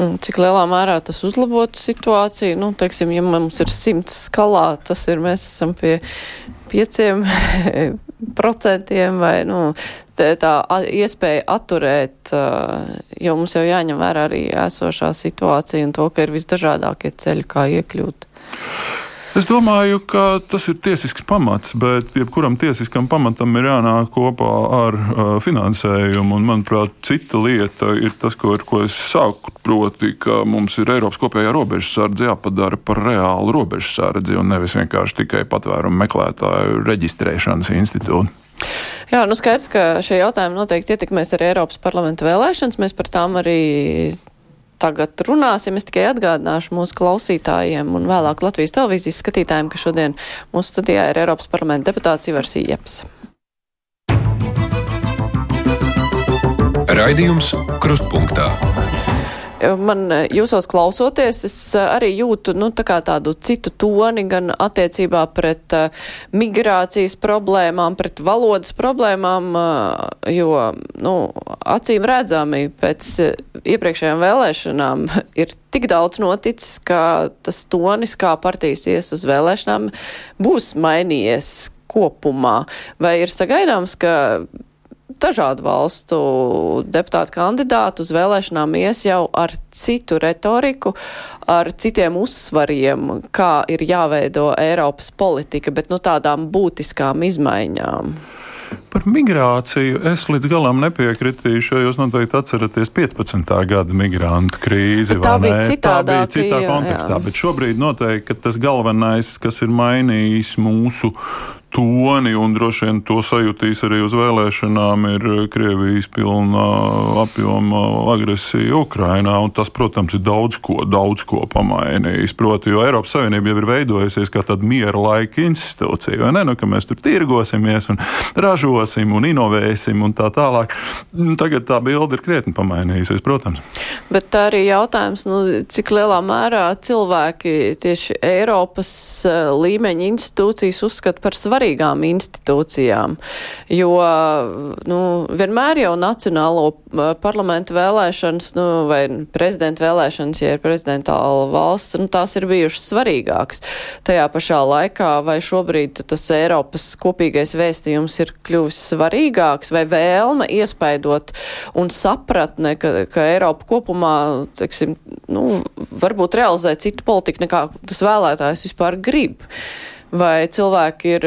Un cik lielā mērā tas uzlabotu situāciju? Nu, teiksim, ja mums ir simts skalā, tas ir mēs esam pie pieciem procentiem vai nu, tā iespēja atturēt, jo mums jau jāņem vērā arī esošā situācija un to, ka ir visdažādākie ceļi, kā iekļūt. Es domāju, ka tas ir tiesisks pamats, bet jebkuram tiesiskam pamatam ir jānāk kopā ar uh, finansējumu. Un, manuprāt, cita lieta ir tas, ko, ko es sāku, proti, ka mums ir Eiropas kopējā robežsardze jāpadara par reālu robežsardzi un nevis vienkārši tikai patvērumu meklētāju reģistrēšanas institūtu. Jā, nu skaidrs, ka šie jautājumi noteikti ietekmēs arī Eiropas parlamenta vēlēšanas. Mēs par tām arī tagad runāsim. Es tikai atgādināšu mūsu klausītājiem un vēlāk Latvijas televīzijas skatītājiem, ka šodien mūsu studijā ir Eiropas parlamenta deputāts Ivars Ieps. Raidījums Krustpunktā. Man eh, jūsos klausoties, es eh, arī jūtu nu, tā tādu citu toni gan attiecībā pret uh, migrācijas problēmām, pret valodas problēmām, uh, jo nu, acīm redzami pēc iepriekšējām vēlēšanām ir tik daudz noticis, ka tas tonis, kā partijas ies uz vēlēšanām, būs mainījies kopumā. Vai ir sagaidāms, ka dažādu valstu deputātu kandidātu uz vēlēšanām ies jau ar citu retoriku, ar citiem uzsvariem, kā ir jāveido Eiropas politika, bet no tādām būtiskām izmaiņām. Par migrāciju es līdz galam nepiekritīšu, jo jūs noteikti atceraties 15. gada migrantu krīzi. Bet tā bija citā, tā bija citā kontekstā, jā. bet šobrīd noteikti tas galvenais, kas ir mainījis mūsu toni, un droši vien to sajutīs arī uz vēlēšanām, ir Krievijas pilna apjoma agresija Ukrainā. Tas, protams, ir daudz ko, daudz ko pamainījis. Proti, jo Eiropas Savienība jau ir veidojusies kā tāda miera laika institūcija, vai ne? Nu, ka mēs tur tirgosimies un ražosim un inovēsim un tā tālāk. Tagad tā bilde ir krietni pamainījusies, protams. Bet arī jautājums, nu, cik lielā mērā cilvēki tieši Eiropas eh, līmeņa institūcijas uzskata par svarīgu svarīgām institūcijām, jo nu, vienmēr jau nacionālo parlamentu vēlēšanas nu, vai prezidenta vēlēšanas, ja ir prezidentāla valsts, nu, tās ir bijušas svarīgākas. Tajā pašā laikā vai šobrīd tas Eiropas kopīgais vēstījums ir kļuvis svarīgāks vai vēlme iespaidot un sapratne, ka, ka Eiropa kopumā, teiksim, nu, varbūt realizē citu politiku nekā tas vēlētājs vispār grib. Vai cilvēki ir,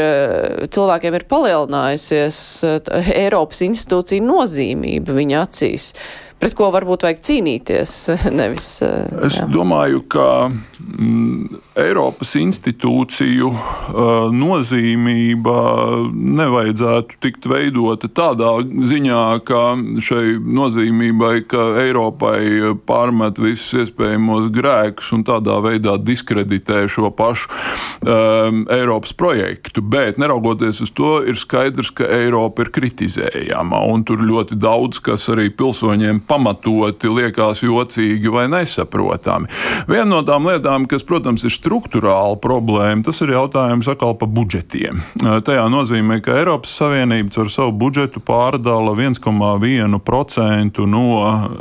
cilvēkiem ir palielinājusies Eiropas institūcija nozīmība viņa acīs? Pret ko varbūt vajag cīnīties. Nevis, es jā. domāju, ka mm, Eiropas institūciju uh, nozīmība nevajadzētu tikt veidota tādā ziņā, ka šai nozīmībai, ka Eiropai pārmet visus iespējamos grēkus un tādā veidā diskreditē šo pašu um, Eiropas projektu. Bet, neraugoties uz to, ir skaidrs, ka Eiropa ir kritizējama un tur ļoti daudz, kas arī pilsoņiem pamatoti liekas jocīgi vai nesaprotami. Viena no tām lietām, kas, protams, ir struktūrāla problēma, tas ir jautājums atkal par budžetiem. Tajā nozīmē, ka Eiropas Savienība ar savu budžetu pārdala 1,1% no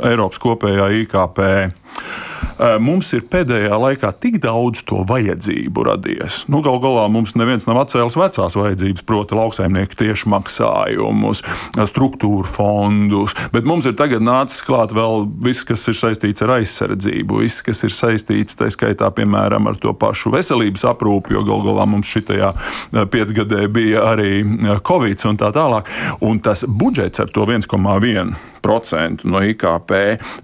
Eiropas kopējā IKP. Mums ir pēdējā laikā tik daudz to vajadzību radies. Nu, Galu galā mums neviens nav atcēlis vecās vajadzības, proti, lauksaimnieku tieši maksājumus, struktūru fondus, bet mums ir tagad nācis klāt vēl viss, kas ir saistīts ar aizsardzību, viss, kas ir saistīts, tā skaitā, piemēram, ar to pašu veselības aprūpi, jo galu galā mums šitajā piecgadē bija arī Covid un tā tālāk. Un tas budžets ar to 1,1% no IKP,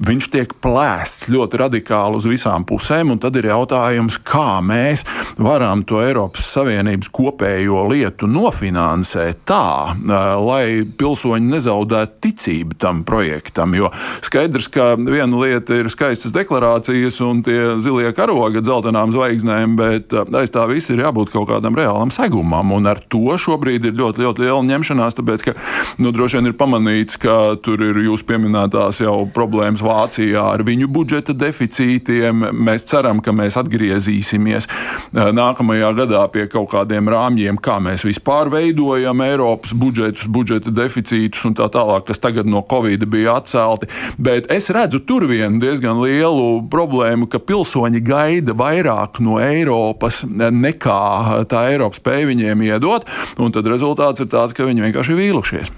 viņš tiek plēsts ļoti radikāli uz visām pusēm, tad ir jautājums, kā mēs varam to Eiropas Savienības kopējo lietu nofinansēt tā, lai pilsoņi nezaudētu ticību tam projektam. Jo skaidrs, ka viena lieta ir skaistas deklarācijas un tie zilie karogi dzeltenām zvaigznēm, bet aiz tā viss ir jābūt kaut kādam reālam segumam, un ar to šobrīd ir ļoti, ļoti liela ņemšanās, tāpēc, ka, nu, droši vien ir pamanīts, ka tur ir jūs pieminētās jau problēmas Vācijā ar viņu budžeta deficītu kredītiem. Mēs ceram, ka mēs atgriezīsimies eh, nākamajā gadā pie kaut kādiem rāmjiem, kā mēs vispār veidojam Eiropas budžetus, budžeta deficītus un tā tālāk, kas tagad no Covid bija atcelti. Bet es redzu tur vienu diezgan lielu problēmu, ka pilsoņi gaida vairāk no Eiropas nekā tā Eiropa spēja viņiem iedot, un tad rezultāts ir tāds, ka viņi vienkārši vīlušies.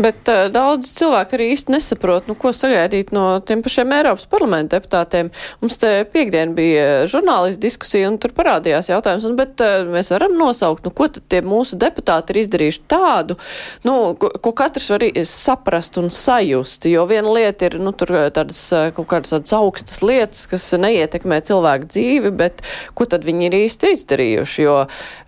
Bet uh, daudz cilvēku arī īsti nesaprot, nu, ko sagaidīt no tiem pašiem Eiropas parlamenta deputātiem. Mums te piekdien bija žurnālisti diskusija, un tur parādījās jautājums, un, bet uh, mēs varam nosaukt, nu, ko tad tie mūsu deputāti ir izdarījuši tādu, nu, ko, ko katrs var saprast un sajust, jo viena lieta ir, nu, tur tādas kaut kādas tādas augstas lietas, kas neietekmē cilvēku dzīvi, bet ko tad viņi ir īsti izdarījuši, jo,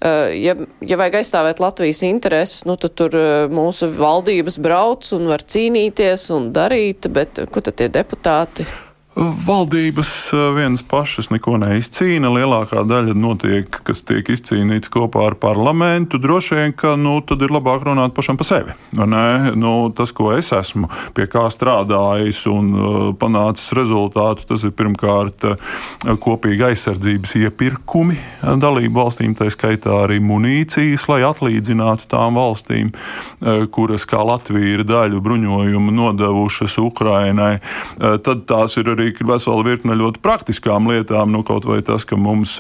ja, ja vajag aizstāvēt Latvijas intereses, nu, tad tur mūsu valdības brauc un var cīnīties un darīt, bet ko tad tie deputāti? Valdības eh, vienas pašas neko neizcīna. Lielākā daļa notiek, kas tiek izcīnīts kopā ar parlamentu. Droši vien, ka nu, tad ir labāk runāt pašam par sevi. Nu, tas, ko es esmu pie kā strādājis un uh, panācis rezultātu, tas ir pirmkārt uh, kopīgi aizsardzības iepirkumi dalību valstīm, tā skaitā arī munīcijas, lai atlīdzinātu tām valstīm, kuras kā Latvija ir daļu bruņojumu nodevušas Ukrainai. Tad tās ir arī arī vesela virkne ļoti praktiskām lietām, nu kaut vai tas, ka mums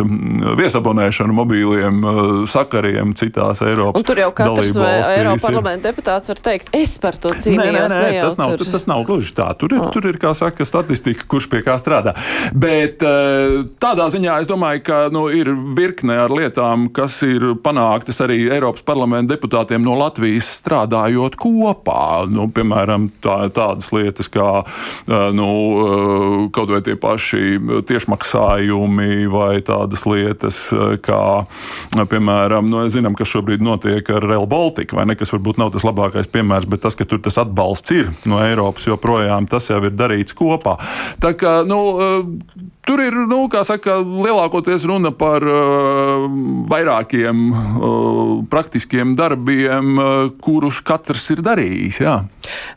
viesabonēšana mobīliem sakariem citās Eiropas. Un tur jau katrs Eiropas parlamenta deputāts var teikt, es par to cīnījos. Nē, nē, nē tas, nav, tur... tas nav gluži tā. Tur ir, oh. tur ir, kā saka, statistika, kurš pie kā strādā. Bet uh, tādā ziņā es domāju, ka nu, ir virkne ar lietām, kas ir panāktas arī Eiropas parlamenta deputātiem no Latvijas strādājot kopā. Nu, piemēram, tā, tādas lietas kā uh, nu, kaut vai tie paši tiešmaksājumi vai tādas lietas, kā, piemēram, nu, zinām, kas šobrīd notiek ar Rail Baltica, vai ne, kas varbūt nav tas labākais piemērs, bet tas, ka tur tas atbalsts ir no Eiropas joprojām, tas jau ir darīts kopā. Tā kā, nu, Tur ir nu, saka, lielākoties runa par uh, vairākiem uh, praktiskiem darbiem, uh, kurus katrs ir darījis. Jā.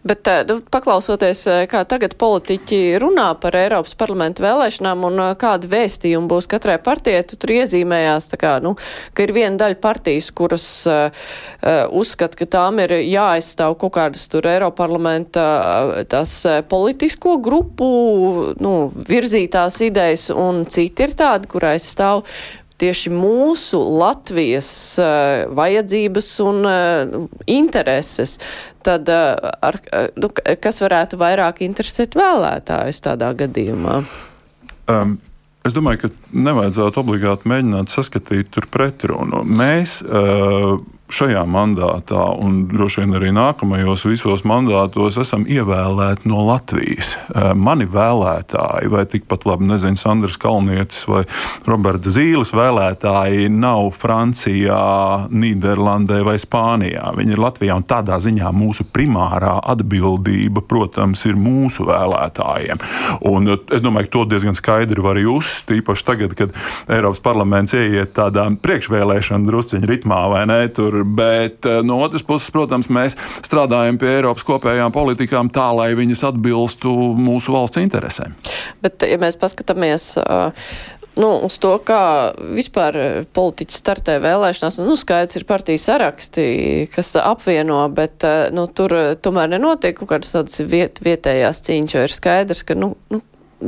Bet, uh, nu, paklausoties, uh, kā tagad politiķi runā par Eiropas parlamentu vēlēšanām un uh, kādu vēstījumu būs katrai partijai, tu tur iezīmējās, kā, nu, ka ir viena daļa partijas, kuras uzskata, ka tām ir jāaizstāv kaut kādas tur Eiroparlamenta tās politisko grupu nu, virzītās idejas idejas, un citi ir tādi, kur aizstāv tieši mūsu Latvijas uh, vajadzības un uh, intereses, tad uh, ar, nu, kas varētu vairāk interesēt vēlētājus tādā gadījumā? Um. Es domāju, ka nevajadzētu obligāti mēģināt saskatīt tur pretrunu. Mēs uh, šajā mandātā un droši vien arī nākamajos visos mandātos esam ievēlēti no Latvijas. Mani vēlētāji, vai tikpat labi, nezinu, Sandrs Kalnietis vai Roberts Zīles vēlētāji nav Francijā, Nīderlandē vai Spānijā. Viņi ir Latvijā un tādā ziņā mūsu primārā atbildība, protams, ir mūsu vēlētājiem. Un es domāju, ka to diezgan skaidri var just, īpaši tagad, kad Eiropas parlaments ieiet tādā priekšvēlēšana drusciņa ritmā, vai ne? Tur tur, bet eh, no otras puses, protams, mēs strādājam pie Eiropas kopējām politikām tā, lai viņas atbilstu mūsu valsts interesēm. Bet, ja mēs paskatāmies. Uh, Nu, uz to, kā vispār politiķi startē vēlēšanās, nu, skaidrs ir partiju saraksti, kas apvieno, bet, nu, tur tomēr nenotiek kaut kādas tādas viet, vietējās cīņas, jo ir skaidrs, ka, nu, nu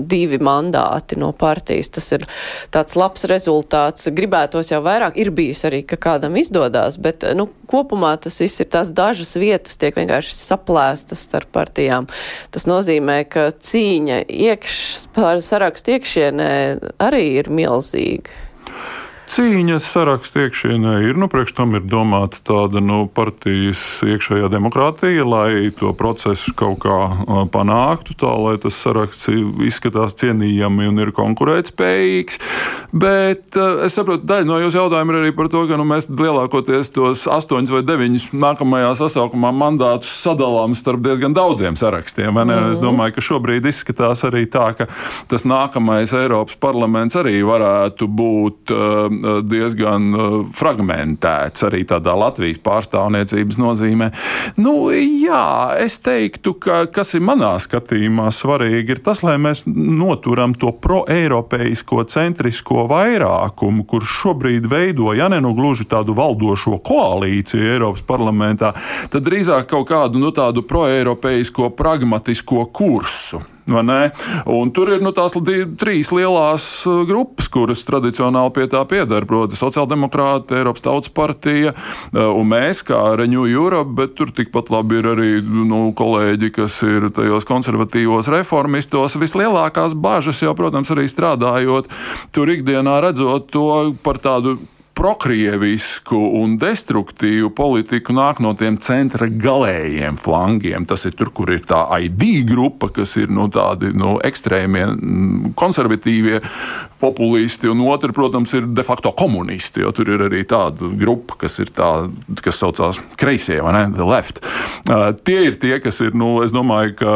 divi mandāti no partijas. Tas ir tāds labs rezultāts. Gribētos jau vairāk, ir bijis arī, ka kādam izdodas, bet nu, kopumā tas viss ir tās dažas vietas, tiek vienkārši saplēstas starp partijām. Tas nozīmē, ka cīņa iekš, sarakstu iekšienē arī ir milzīga. Cīņas sarakstu iekšienē ir, nu, priekš tam ir domāta tāda, nu, partijas iekšējā demokrātija, lai to procesu kaut kā panāktu, tā lai tas saraksts izskatās cienījami un ir konkurētspējīgs. Bet es saprotu, daļa no jūsu jautājuma ir arī par to, ka nu, mēs lielākoties tos astoņus vai deviņus nākamajā sasaukumā mandātus sadalām starp diezgan daudziem sarakstiem. Mm. Es domāju, ka šobrīd izskatās arī tā, ka tas nākamais Eiropas parlaments arī varētu būt uh, diezgan eh, fragmentēts arī tādā Latvijas pārstāvniecības nozīmē. Nu, jā, es teiktu, ka kas ir manā skatījumā svarīgi, ir tas, lai mēs noturam to pro-eiropeisko centrisko vairākumu, kurš šobrīd veido, ja ne nu gluži tādu valdošo koalīciju Eiropas parlamentā, tad drīzāk kaut kādu nu, tādu pro-eiropeisko pragmatisko kursu. Tur ir nu, tās trīs lielās uh, grupas, kuras tradicionāli pie tā piedara. Proti, sociāldemokrāti, Eiropas Tautas partija uh, un mēs, kā Reņģu Europe, bet tur tikpat labi ir arī nu, kolēģi, kas ir tajos konservatīvos reformistos. Vislielākās bažas jau, protams, arī strādājot tur ikdienā, redzot to par tādu prokrievisku un destruktīvu politiku nāk no tiem centra galējiem flangiem. Tas ir tur, kur ir tā ID grupa, kas ir nu, tādi nu, ekstrēmie, mm, konservatīvie populisti, un otrs, protams, ir de facto komunisti. Tur ir arī tāda grupa, kas ir tā, kas saucās kreisie vai ne, the left. Uh, tie ir tie, kas ir, nu, es domāju, ka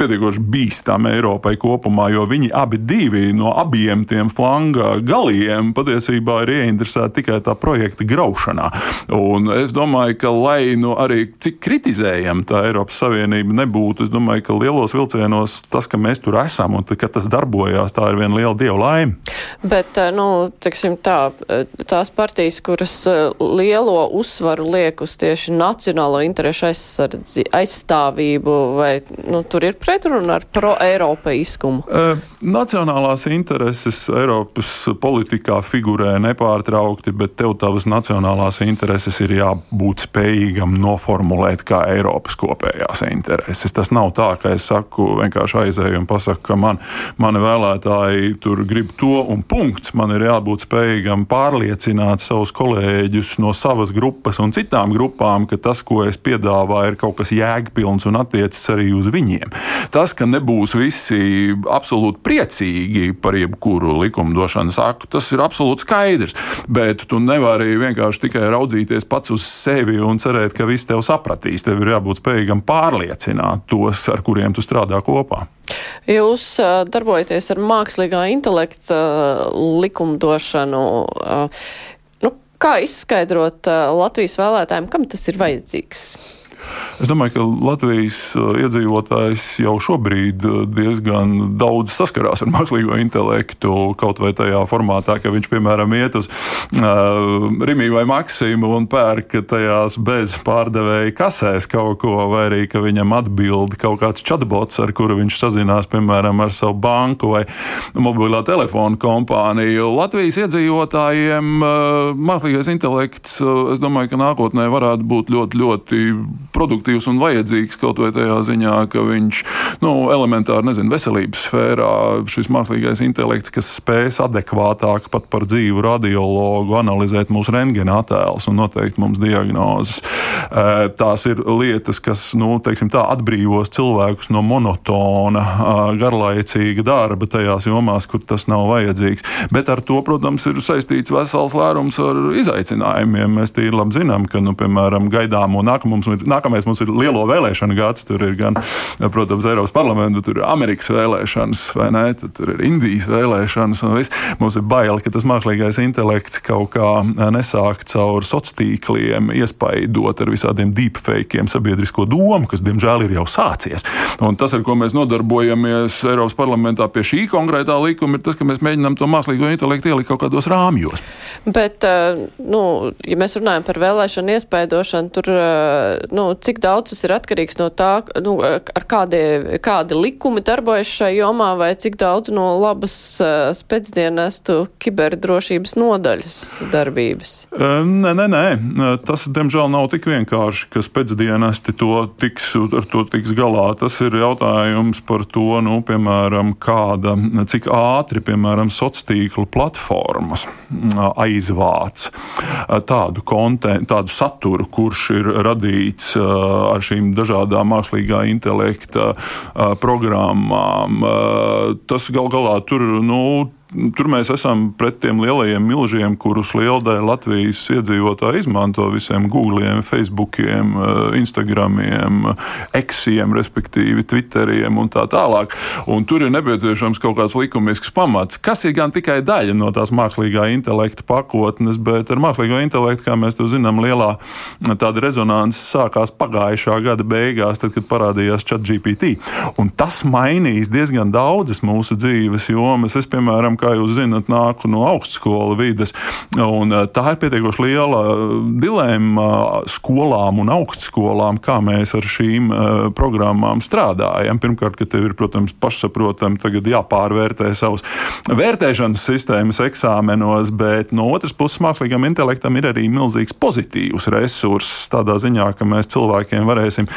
pietiekoši bīstami Eiropai kopumā, jo viņi abi divi no abiem tiem flanga galiem patiesībā ir ieinteresēti ieinteresēti tikai tā projekta graušanā. Un es domāju, ka lai nu, arī cik kritizējam tā Eiropas Savienība nebūtu, es domāju, ka lielos vilcienos tas, ka mēs tur esam un ka tas darbojās, tā ir viena liela dieva laime. Bet, eh, nu, tiksim tā, eh, tās partijas, kuras eh, lielo uzsvaru liek uz tieši nacionālo interešu aizsardzi, aizstāvību, vai nu, tur ir pretruna ar pro-eiropeiskumu? Nacionālās intereses Eiropas politikā figurē nepārtraukti satraukti, bet tev tavas nacionālās intereses ir jābūt spējīgam noformulēt kā Eiropas kopējās intereses. Tas nav tā, ka es saku, vienkārši aizēju un pasaku, ka man, mani vēlētāji tur grib to un punkts. Man ir jābūt spējīgam pārliecināt savus kolēģus no savas grupas un citām grupām, ka tas, ko es piedāvāju, ir kaut kas jēgpilns un attiecas arī uz viņiem. Tas, ka nebūs visi absolūti priecīgi par jebkuru likumdošanas aktu, tas ir absolūti skaidrs bet tu nevari vienkārši tikai raudzīties pats uz sevi un cerēt, ka viss tev sapratīs. Tev ir jābūt spējīgam pārliecināt tos, ar kuriem tu strādā kopā. Jūs darbojaties ar mākslīgā intelekta likumdošanu. Nu, kā izskaidrot Latvijas vēlētājiem, kam tas ir vajadzīgs? Es domāju, ka Latvijas uh, iedzīvotājs jau šobrīd uh, diezgan daudz saskarās ar mākslīgo intelektu, kaut vai tajā formātā, ka viņš, piemēram, iet uz uh, Rimiju vai Maksimu un pērk tajās bez pārdevēja kasēs kaut ko, vai arī ka viņam atbild kaut kāds chatbots, ar kuru viņš sazinās, piemēram, ar savu banku vai mobilā telefonu kompāniju. Latvijas iedzīvotājiem uh, mākslīgais intelekts, uh, es domāju, ka nākotnē varētu būt ļoti, ļoti produktīvs un vajadzīgs kaut vai tajā ziņā, ka viņš nu, elementāri, nezinu, veselības sfērā šis mākslīgais intelekts, kas spēs adekvātāk pat par dzīvu radiologu analizēt mūsu rentgena attēlus un noteikt mums diagnozes. Tās ir lietas, kas, nu, teiksim tā, atbrīvos cilvēkus no monotona, garlaicīga darba tajās jomās, kur tas nav vajadzīgs. Bet ar to, protams, ir saistīts vesels lērums ar izaicinājumiem. Mēs tīri labi zinām, ka, nu, piemēram, gaidāmo nākamos nākamais mums ir lielo vēlēšanu gads. Tur ir gan, protams, Eiropas parlamenta, tur ir Amerikas vēlēšanas, vai ne? Tad tur ir Indijas vēlēšanas. Mums ir bail, ka tas mākslīgais intelekts kaut kā nesāk caur sociāliem tīkliem, iespaidot ar visādiem deepfakiem sabiedrisko domu, kas, diemžēl, ir jau sācies. Un tas, ar ko mēs nodarbojamies Eiropas parlamentā pie šī konkrētā likuma, ir tas, ka mēs mēģinām to mākslīgo intelektu ielikt kaut kādos rāmjos. Bet, nu, ja mēs runājam par vēlēšanu iespaidošanu, tur nu, cik daudz tas ir atkarīgs no tā, nu, ar kādi, kādi likumi darbojas šajā jomā, vai cik daudz no labas uh, spēcdienestu kiberdrošības nodaļas darbības? Nē, nē, nē. Tas, diemžēl, nav tik vienkārši, ka spēcdienesti to tiks, ar to tiks galā. Tas ir jautājums par to, nu, piemēram, kāda, cik ātri, piemēram, sociālo platformas aizvāc tādu, konten, tādu saturu, kurš ir radīts ar šīm dažādām mākslīgā intelekta programmām. Tas gal galā tur, nu, tur mēs esam pret tiem lielajiem milžiem, kurus liela daļa Latvijas iedzīvotāji izmanto visiem Googliem, Facebookiem, eh, Instagramiem, Eksiem, respektīvi Twitteriem un tā tālāk. Un tur ir nepieciešams kaut kāds likumisks pamats, kas ir gan tikai daļa no tās mākslīgā intelekta pakotnes, bet ar mākslīgo intelektu, kā mēs to zinām, lielā tāda rezonance sākās pagājušā gada beigās, tad, kad parādījās ChatGPT. Un tas mainīs diezgan daudzas mūsu dzīves jomas. Es, piemēram, kā jūs zinat, nāku no augstskola vides. Un, eh, tā ir pietiekoši liela eh, dilemma skolām un augstskolām, kā mēs ar šīm uh, programmām strādājam. Pirmkārt, ka tev ir, protams, pašsaprotami tagad jāpārvērtē savas vērtēšanas sistēmas eksāmenos, bet no otras puses mākslīgam intelektam ir arī milzīgs pozitīvs resurss tādā ziņā, ka mēs cilvēkiem varēsim,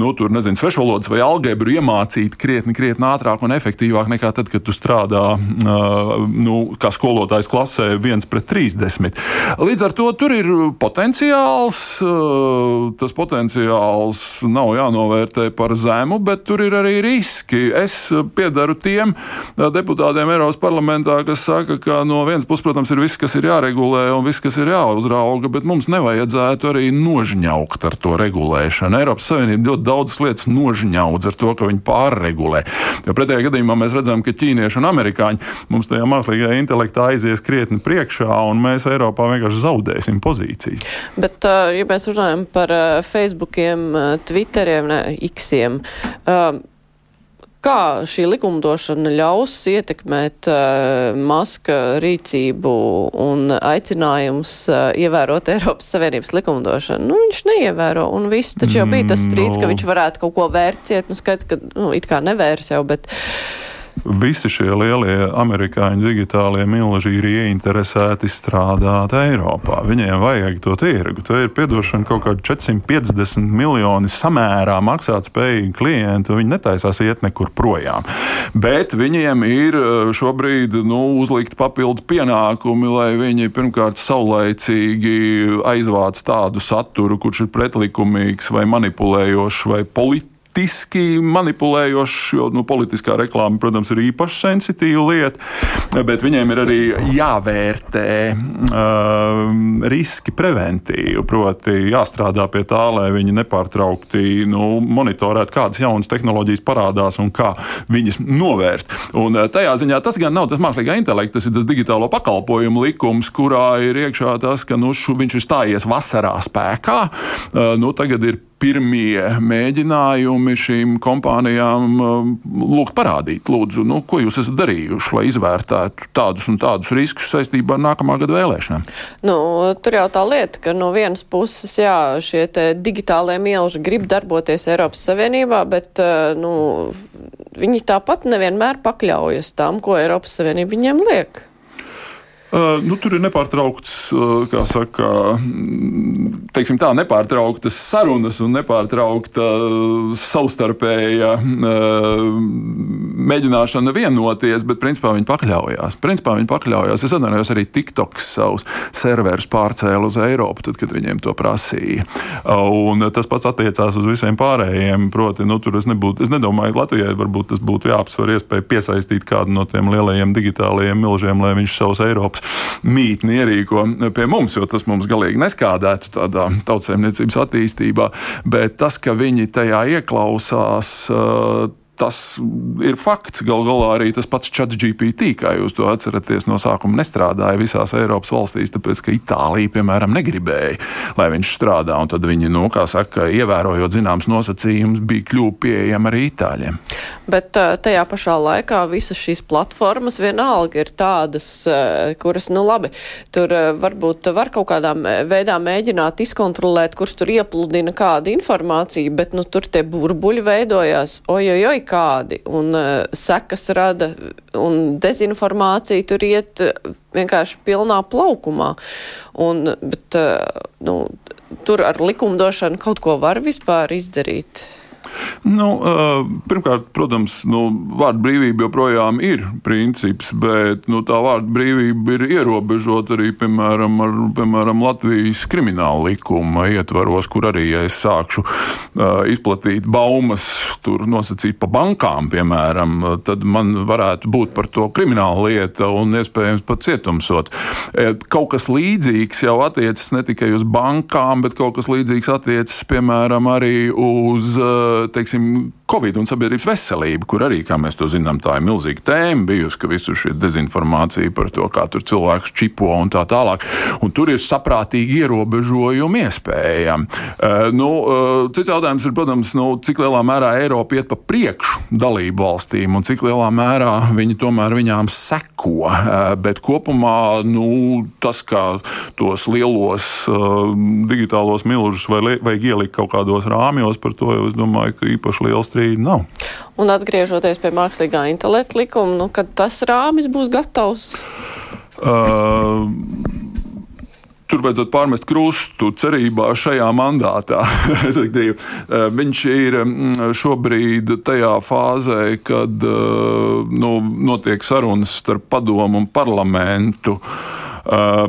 nu, tur, nezinu, svešvalodas vai algebru iemācīt krietni, krietni ātrāk un efektīvāk nekā tad, kad tu strādā uh, nu, kā skolotājs klasē 1 pret 30. Līdz ar to tur ir potenciāls. Eh, tas potenciāls nav jānovērtē par zemu, bet tur ir arī riski. Es piedaru tiem eh, deputātiem Eiropas parlamentā, kas saka, ka no vienas puses, protams, ir viss, kas ir jāregulē un viss, kas ir jāuzrauga, bet mums nevajadzētu arī nožņaukt ar to regulēšanu. Eiropas Savienība ļoti daudzas lietas nožņaudz ar to, ka viņi pārregulē. Jo pretējā gadījumā mēs redzam, ka ķīnieši un amerikāņi mums mums tajā mākslīgajā intelektā aizies krietni priekšā, un mēs Eiropā vienkārši zaudēsim pozīciju. Bet, ja mēs runājam par Facebookiem, Twitteriem, ne, Xiem, kā šī likumdošana ļaus ietekmēt uh, Maska rīcību un aicinājums uh, ievērot Eiropas Savienības likumdošanu? Nu, viņš neievēro, un viss taču jau bija tas strīds, no. ka viņš varētu kaut ko vērciet, nu skaidrs, ka, nu, it kā nevērs jau, bet. Visi šie lielie amerikāņu digitālie milži ir ieinteresēti strādāt Eiropā. Viņiem vajag to tirgu. Te ir piedošana kaut kādi 450 miljoni samērā maksāt spējīgi klienti. Viņi netaisās iet nekur projām. Bet viņiem ir eh, šobrīd nu, uzlikt papildu pienākumi, lai viņi pirmkārt saulaicīgi aizvāc tādu saturu, kurš ir pretlikumīgs vai manipulējošs vai politisks politiski manipulējošs, jo nu, politiskā reklāma, protams, ir īpaši sensitīva lieta, bet viņiem ir arī jāvērtē uh, riski preventīvi, proti jāstrādā pie tā, lai viņi nepārtraukti nu, monitorētu, kādas jaunas tehnoloģijas parādās un kā viņas novērst. Un tajā ziņā tas gan nav tas mākslīgā intelekta, tas ir tas digitālo pakalpojumu likums, kurā ir iekšā tas, ka nu, šu, viņš ir stājies vasarā spēkā. Uh, nu, tagad ir pirmie mēģinājumi šīm kompānijām um, lūgt parādīt, lūdzu, nu, ko jūs esat darījuši, lai izvērtētu tādus un tādus riskus saistībā ar nākamā gada vēlēšanām? Nu, tur jau tā lieta, ka no vienas puses, jā, šie digitālie mielži grib darboties Eiropas Savienībā, bet uh, nu, viņi tāpat nevienmēr pakļaujas tam, ko Eiropas Savienība viņiem liek. Uh, nu, tur ir nepārtraukts, uh, kā saka, teiksim tā, nepārtrauktas sarunas un nepārtraukta savstarpēja uh, mēģināšana vienoties, bet principā viņi pakļaujās. Principā viņi pakļaujās. Es atceros arī TikToks savus serverus pārcēlu uz Eiropu, tad, kad viņiem to prasīja. Un tas pats attiecās uz visiem pārējiem. Proti, nu, tur es, nebūtu, es nedomāju, Latvijai varbūt tas būtu jāapsver iespēja piesaistīt kādu no tiem lielajiem digitālajiem milžiem, lai viņš savus Eiropas mītni ierīko pie mums, jo tas mums galīgi neskādētu tādā tautsēmniecības attīstībā. Bet tas, ka viņi tajā ieklausās, tas ir fakts. Galu galā arī tas pats Chats GPT, kā jūs to atceraties, no sākuma nestrādāja visās Eiropas valstīs, tāpēc ka Itālija, piemēram, negribēja, lai viņš strādā. Tad viņi, nu, kā saka, ievērojot zināmas nosacījumus, bija kļuvuši pieejami arī Itāļiem. Bet tajā pašā laikā visas šīs platformas vienalga ir tādas, kuras, nu labi, tur varbūt var kaut kādā veidā mēģināt izkontrolēt, kurš tur iepludina kādu informāciju, bet, nu, tur tie burbuļi veidojās, ojojoj, kādi, un uh, sekas rada, un dezinformācija tur iet uh, vienkārši pilnā plaukumā. Un, bet, uh, nu, tur ar likumdošanu kaut ko var vispār izdarīt. Nu, pirmkārt, protams, nu, vārdu brīvība joprojām ir princips, bet nu, tā vārdu brīvība ir ierobežota arī piemēram, ar, piemēram, Latvijas krimināla likuma ietvaros, kur arī, ja es sākšu uh, izplatīt baumas, tur nosacīt pa bankām, piemēram, tad man varētu būt par to krimināla lieta un iespējams pat cietumsot. Kaut kas līdzīgs jau attiecas ne tikai uz bankām, bet kaut kas līdzīgs attiecas, piemēram, arī uz teiksim, Covid un sabiedrības veselība, kur arī, kā mēs to zinām, tā ir milzīga tēma bijusi, ka visur šī dezinformācija par to, kā tur cilvēks čipo un tā tālāk. Un tur ir saprātīgi ierobežojumi iespējami. Uh, nu, uh, cits jautājums ir, protams, nu, cik lielā mērā Eiropa iet pa priekšu dalību valstīm un cik lielā mērā viņi tomēr viņām seko. Uh, bet kopumā nu, tas, kā tos lielos digitālos milžus vajag ielikt kaut kādos rāmjos, par to jau es domāju, ka īpaši liels strīdu nav. Un atgriežoties pie mākslīgā intelekta likuma, nu, kad tas rāmis būs gatavs? Uh, tur vajadzētu pārmest krustu cerībā šajā mandātā. Uh, viņš ir mm, šobrīd tajā fāzē, kad uh, nu, notiek sarunas starp padomu un parlamentu. Uh,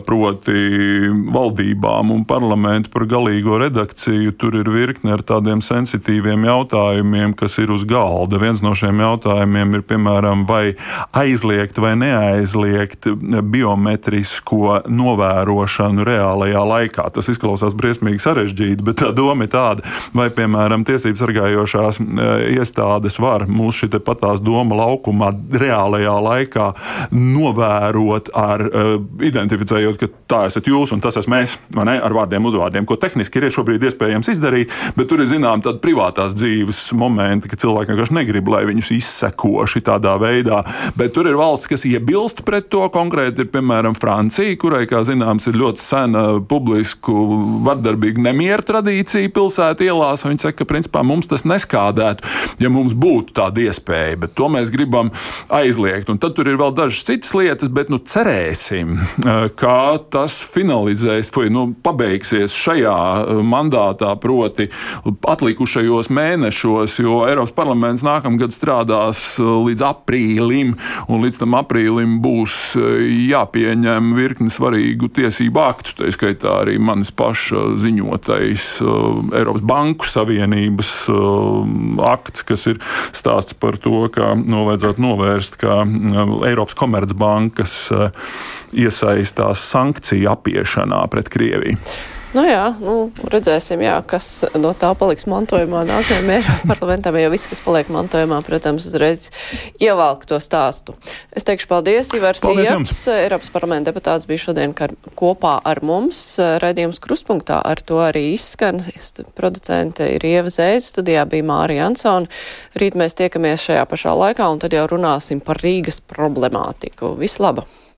proti valdībām un parlamentu par galīgo redakciju. Tur ir virkne ar tādiem sensitīviem jautājumiem, kas ir uz galda. Viens no šiem jautājumiem ir, piemēram, vai aizliegt vai neaizliegt biometrisko novērošanu reālajā laikā. Tas izklausās briesmīgi sarežģīti, bet tā doma ir tāda, vai, piemēram, tiesības sargājošās iestādes var mūsu šī patās doma laukumā reālajā laikā novērot ar uh, identitāti identificējot, ka tā esat jūs un tas esmu es, ne, ar vārdiem, uzvārdiem, ko tehniski ir šobrīd iespējams izdarīt, bet tur ir zinām tāda privātās dzīves momenti, ka cilvēki vienkārši negrib, lai viņus izseko šitādā veidā. Bet tur ir valsts, kas iebilst pret to. Konkrēti ir piemēram Francija, kurai, kā zināms, ir ļoti sena publisku vardarbīgu nemieru tradīcija pilsētu ielās. Viņi saka, ka principā mums tas neskādētu, ja mums būtu tāda iespēja, bet to mēs gribam aizliegt. Un tad tur ir vēl dažas citas lietas, bet nu cerēsim, kā tas finalizēs, vai nu, pabeigsies šajā mandātā, proti, atlikušajos mēnešos, jo Eiropas parlaments nākamgad strādās līdz aprīlim, un līdz tam aprīlim būs jāpieņem virkni svarīgu tiesību aktu, tā skaitā arī manis paša ziņotais Eiropas Banku Savienības akts, kas ir stāsts par to, ka no, vajadzētu novērst, ka Eiropas Komercbankas iesaistās sankciju apiešanā pret Krieviju. Nu jā, nu, redzēsim, jā, kas no tā paliks mantojumā nākamajam Eiropas parlamentam, jo viss, kas paliek mantojumā, protams, uzreiz ievelk to stāstu. Es teikšu paldies, Ivars Ieps, Eiropas parlamenta deputāts bija šodien kopā ar mums. Raidījums Kruspunktā ar to arī izskan. Producente ir Ieva Zēze, studijā bija Mārija Ansona. Rīt mēs tiekamies šajā pašā laikā un tad jau runāsim par Rīgas problemātiku. Vislaba!